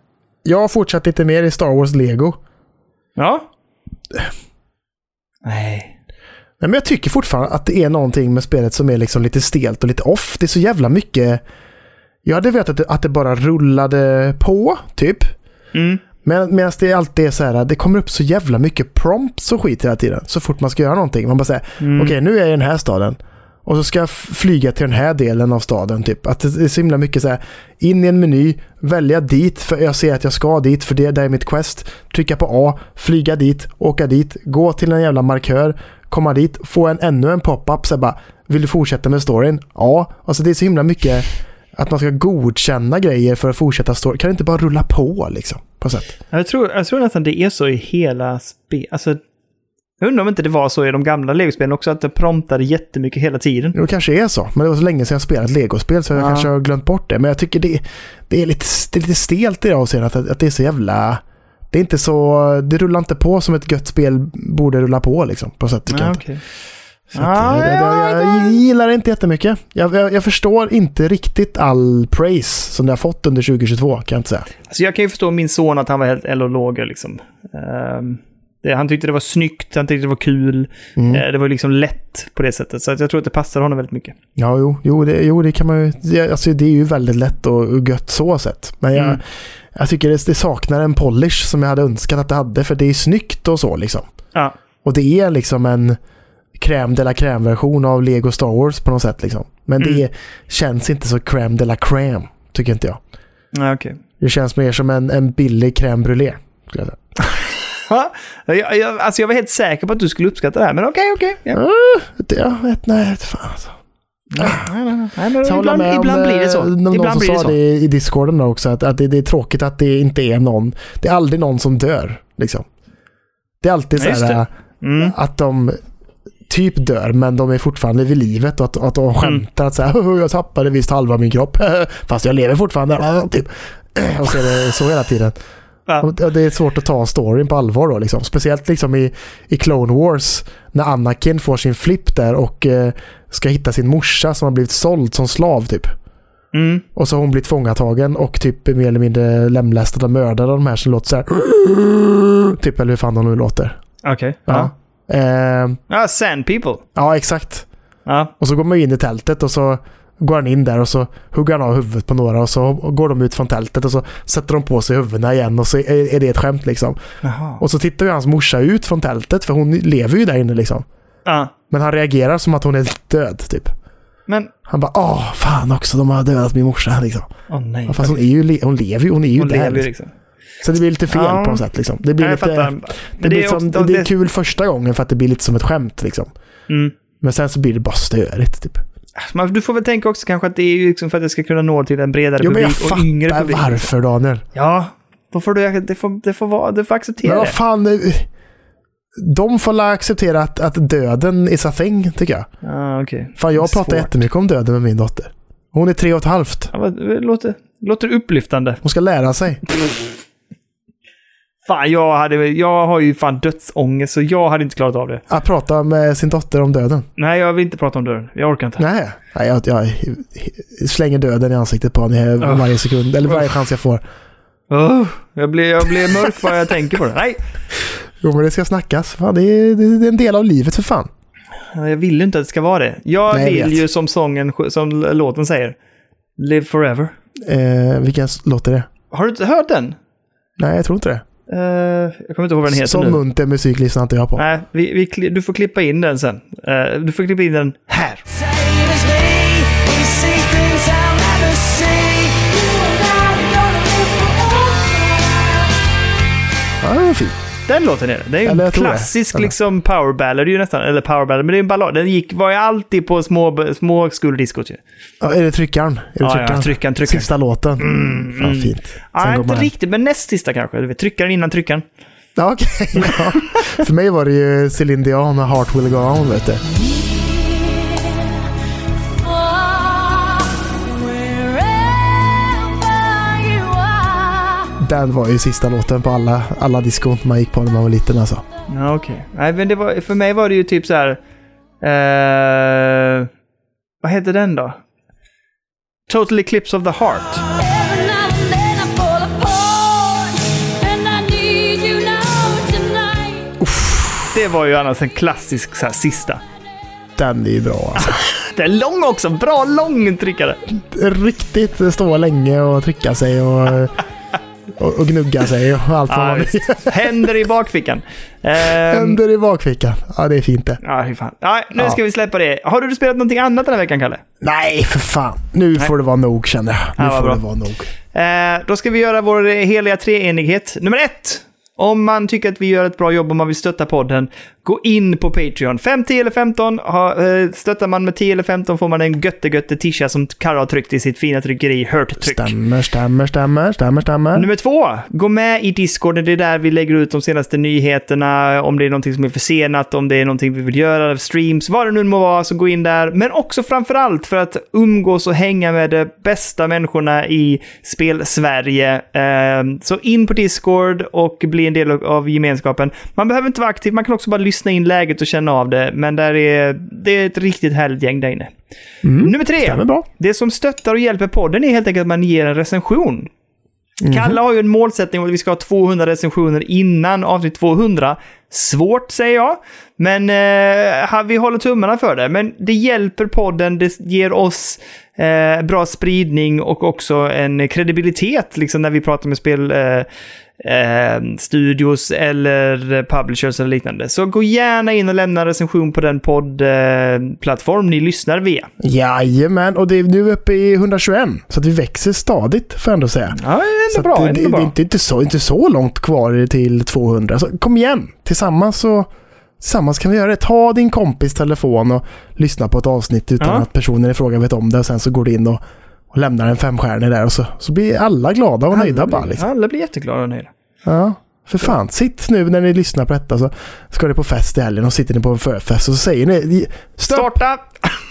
jag har fortsatt lite mer i Star Wars Lego. Ja? Nej. Nej, men jag tycker fortfarande att det är någonting med spelet som är liksom lite stelt och lite off. Det är så jävla mycket... Jag hade vetat att det, att det bara rullade på, typ. Mm. Men medan det alltid är så här, det kommer upp så jävla mycket prompts och skit hela tiden. Så fort man ska göra någonting. Man bara säger, Mm. okej nu är jag i den här staden. Och så ska jag flyga till den här delen av staden. Typ. Att det är så himla mycket så här, in i en meny, välja dit för jag ser att jag ska dit för det där är mitt quest. Trycka på A, flyga dit, åka dit, gå till en jävla markör, komma dit, få en ännu en pop-up. Så bara, vill du fortsätta med storyn? Ja. Alltså det är så himla mycket att man ska godkänna grejer för att fortsätta storyn. Kan det inte bara rulla på liksom? På något sätt. Jag tror, jag tror nästan det är så i hela spelet. Alltså, jag undrar om inte det var så i de gamla legospelen också, att det promptade jättemycket hela tiden. Det kanske är så. Men det var så länge sedan jag spelat legospel så jag Ja. kanske har glömt bort det. Men jag tycker det, det, är, lite, det är lite stelt i det avseendet. Att, att det är så jävla... Det är inte så... Det rullar inte på som ett gött spel borde rulla på liksom. På sätt tycker jag Ja, inte. okej. Så att, Ah, det, det, ja, jag, jag gillar det inte jättemycket. Jag, jag, jag förstår inte riktigt all praise som det har fått under 2022 kan jag inte säga. Alltså jag kan ju förstå min son att han var helt och lågor liksom. Ehm, det, han tyckte det var snyggt, han tyckte det var kul. Mm. Eh, det var liksom lätt på det sättet. Så att jag tror att det passar honom väldigt mycket. Ja, jo, jo, det, jo, det kan man ju... Det, alltså, det är ju väldigt lätt och, och gött så sett. Men jag, Mm. jag tycker det, det saknar en polish som jag hade önskat att det hade. För det är snyggt och så liksom. Ja, Och det är liksom en crème de la crème-version av Lego Star Wars på något sätt liksom. Men det Mm. känns inte så crème de la crème, tycker inte jag. ja okej. Det känns mer som en, en billig crème brûlée. skulle jag säga. Ja, jag, jag, alltså jag var helt säker på att du skulle uppskatta det här, men okej, okej. Ja. Ah, det- Jag vet, nej, fan alltså. Nej, nej, nej, nej, ibland, om, ibland blir det så. eh, Någon, Ibland som blir det sa så. det i discorden också, att, att det, det är tråkigt att det inte är någon. Det är aldrig någon som dör, liksom. Det är alltid Ja, så här Mm. att de typ dör, men de är fortfarande vid livet och att, att de skämtar att så här, "Haha, jag tappade visst halva min kropp, fast jag lever fortfarande. Typ. Och så är det så hela tiden. Och det är svårt att ta storyn på allvar då liksom. Speciellt liksom i, i Clone Wars när Anakin får sin flipp där och eh, ska hitta sin morsa som har blivit såld som slav typ. Mm. Och så har hon blivit fångatagen och typ mer eller mindre lemlästad och mördad av de här som låter så här. Typ eller hur fan de nu låter. Okej. Ja. Ja. Eh, ja, Sand People. ja, exakt. Ja. Och så går man in i tältet och så går han in där och så hugger han av huvudet på några och så går de ut från tältet och så sätter de på sig huvudena igen och så är, det ett skämt liksom. Jaha. Och så tittar ju hans morsa ut från tältet för hon lever ju där inne liksom. Ja. Men han reagerar som att hon är död typ. Men, Han bara åh fan också de har dödat min morsa liksom. åh nej. Fast hon, är ju, hon lever ju, hon är ju Hon där. lever liksom. liksom. Så det blir lite fel Ja. på något sätt liksom. Det blir lite... Det, blir det är som, det är kul första gången för att det blir lite som ett skämt liksom. Mm. Men sen så blir det bara störigt typ. Men du får väl tänka också kanske att det är ju liksom för att det ska kunna nå till en bredare Jo men jag publik och yngre publik. varför Daniel. Ja, då får du, det får, det får vara, du får acceptera Men vad det. fan. eh, De får la acceptera att, att döden is a thing, tycker jag. Ja, okej. Fan, jag Det pratar svårt. jättemycket om döden med min dotter. Hon är tre och ett halvt. Ja, vad- det låter, det låter upplyftande. Hon ska lära sig. Fan, jag, hade, jag har ju fan dödsångest så jag hade inte klarat av det. Att prata med sin dotter om döden. Nej, jag vill inte prata om dörren. Jag orkar inte. Nej, Nej jag, jag slänger döden i ansiktet på Oh. varje sekund. Eller varje chans jag får. Oh, jag, blir, jag blir mörk bara jag tänker på det. Nej, Jo, men det ska snackas. Fan, det, är, det är en del av livet för fan. jag vill ju inte att det ska vara det. Jag Nej, jag vill vet. ju som sången, som låten säger, Live forever. Eh, vilken låt är det? Har du inte hört den? Nej, jag tror inte det. Eh, jag kommer inte ihåg vad den heter Sån nu. munter musik lyssnar inte jag på. Nej, vi, vi, du får klippa in den sen. Eh, du får klippa in den här. Ja, den fin. Den låten är det. Det är ju en klassisk liksom power ballad ju nästan. Eller power ballad, men det är en ballad. Den gick, var ju alltid på små, små skoldiskot ju. Ja, är det tryckaren? Är det Ja, ja, tryckaren? tryckaren, tryckaren. Sista låten. Fan, mm. fint. Ja, Sen går inte man riktigt, men näst sista kanske. Du vet, tryckaren innan tryckaren. Ja, okej. ja. För mig var det ju Céline Dion och Heart Will Go On, vet du. Den var ju sista låten på alla, alla diskon man gick på när man var liten alltså. Ja, okej. Nej, men det var, för mig var det ju typ så här... Eh, vad heter den då? Total Eclipse of the Heart. Det var ju annars en klassisk så här, sista. Den är ju bra alltså. Den är lång också. Bra lång tryckare. Riktigt stå länge och trycka sig och, och, och gnugga sig och allt vad man. Händer i bakfickan. Ehm, Händer i bakfickan. Ja, det är fint det. Ja, fy fan. Ja, nu Ja. ska vi släppa det. Har du spelat någonting annat den här veckan, Kalle? Nej, för fan. Nu får det vara nog känner jag. Nu Ja, får bra. det vara nog. Eh, då ska vi göra vår heliga treenighet. Nummer ett. Om man tycker att vi gör ett bra jobb och man vill stötta podden, gå in på Patreon. 5, 10 eller 15. Ha, eh, stöttar man med 10 eller 15 får man en götte-götte tisha som Karra har tryckt i sitt fina tryckeri, Hurt Tryck. Stämmer, stämmer, stämmer, stämmer, stämmer. Nummer två, gå med i Discord. Det är där vi lägger ut de senaste nyheterna, om det är någonting som är försenat, om det är någonting vi vill göra, streams, vad det nu må vara, så gå in där. Men också framförallt för att umgås och hänga med de bästa människorna i spel-Sverige. Eh, Så in på Discord och bli en del av gemenskapen. Man behöver inte vara aktiv, man kan också bara lyssna in läget och känna av det. Men där är, det är ett riktigt härligt gäng där inne. Nummer tre. Det som stöttar och hjälper podden är helt enkelt att man ger en recension. Kalle har ju en målsättning om att vi ska ha 200 recensioner innan avsnitt 200. Svårt, säger jag. Men eh, vi håller tummarna för det. Men det hjälper podden, det ger oss eh, bra spridning och också en kredibilitet liksom, när vi pratar med spel... Eh, eh, studios eller publishers eller liknande. Så gå gärna in och lämna en recension på den poddplattform eh, ni lyssnar via. Jajamän, och det är nu uppe i 121. Så att vi växer stadigt, får jag ändå säga. Ja, det är Så ändå bra. det, ändå det, bra. det är inte, inte, så, inte så långt kvar till 200. Så kom igen! Tillsammans så tillsammans kan vi göra det. Ta din kompis telefon och lyssna på ett avsnitt utan Ja. att personen i fråga vet om det. Och sen så går du in och, och lämnar en femstjärnig där och så, så blir alla glada och nöjda bara. Liksom. Alla blir jätteglada och nöjda. Ja, för fan. Sitt nu när ni lyssnar på detta så ska ni på fest i helgen och sitter ni på en förfest och så säger ni stopp, Starta!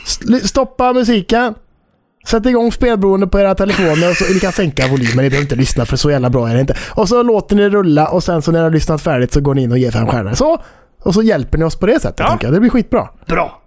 st- stoppa musiken. Sätt igång spelberoende på era telefoner och så, ni kan sänka volymen. Ni behöver inte lyssna för så jävla bra är det inte. Och så låter ni det rulla och sen så när ni har lyssnat färdigt så går ni in och ger fem stjärnor. Så! Och så hjälper ni oss på det sättet. Ja. tänker jag. Det blir skitbra. Bra!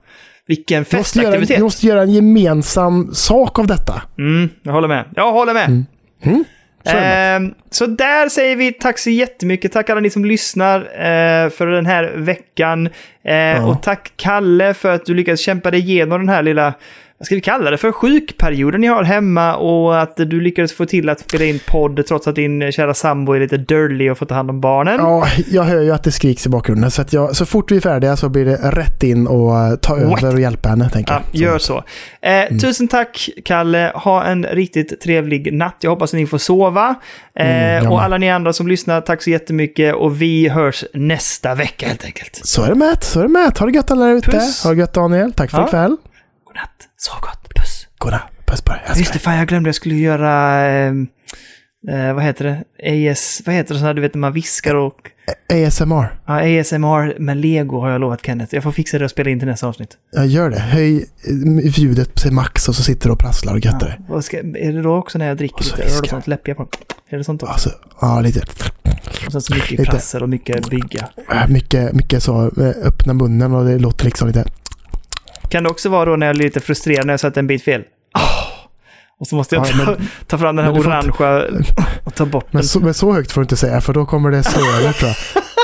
Vilken måste, festaktivitet. vi måste göra en gemensam sak av detta. Mm, jag håller med. Jag håller med. Mm. Så är det. Ehm, så där säger vi tack så jättemycket. Tack alla ni som lyssnar eh, för den här veckan. Eh, Och tack Kalle för att du lyckades kämpa dig igenom den här lilla, vad ska vi kalla det för, sjukperioden ni har hemma och att du lyckades få till att spela in podd trots att din kära sambo är lite dirty och får ta hand om barnen. Ja, jag hör ju att det skriks i bakgrunden. Så, jag, så fort vi är färdiga så blir det rätt in och eh, ta What? över och hjälpa henne, tänker Ja, jag. gör så. Eh, Mm. Tusen tack, Kalle. Ha en riktigt trevlig natt. Jag hoppas att ni får sova. Eh, Mm, och alla ni andra som lyssnar, tack så jättemycket. Och vi hörs nästa vecka helt enkelt. Så är det med. Så är det med. Ha det gött alla där ute. Ha det gött Daniel. Tack för Ja. ikväll. Godnatt. Sov gott. Puss. Godnatt. Puss på dig. Jag Just det, fan jag glömde. Jag skulle göra... Eh, eh, vad heter det? AS... Vad heter det? Sån här, du vet när man viskar och... ASMR. Ja, ASMR med lego har jag lovat Kenneth. Jag får fixa det och spela in till nästa avsnitt. Jag gör det. Höj eh, ljudet till max och så sitter du och prasslar och göttar dig. Vad ska, är det då också när jag dricker Och så lite? Har du sånt läppja på? Är det sånt också? Alltså, ja lite. Och sen så mycket lite. prassel och mycket bygga. Äh, Mycket, mycket så. eh, Öppna munnen och det låter liksom lite... Kan det också vara då när jag är lite frustrerad när jag sätter en bit fel? Och så måste jag Ja, ta, men- ta fram den här orangea och ta bort den. Men så, men så högt får du inte säga för då kommer det över tror jag.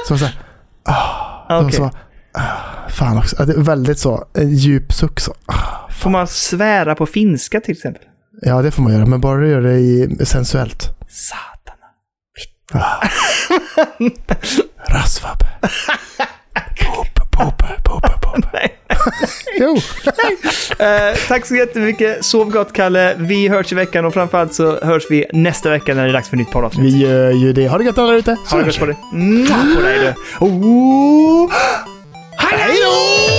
Så, så, här, Ah, och okej. så ah, Fan också. Ja, Det är väldigt så. En djup suck så. Ah, Får man svära på finska till exempel? Ja, det får man göra. Men bara du gör det i, sensuellt. Satana. Rasvab. Poop, poop, poop, poop. Jo. Eh, tack så jättemycket. Sov gott Kalle. Vi hörs i veckan och framförallt så hörs vi nästa vecka när det är dags för nytt poddavsnitt. Vi gör ju det. Ha det gött alla där ute. Ha det gott vi. på dig. Mwah, på dig du. Oh.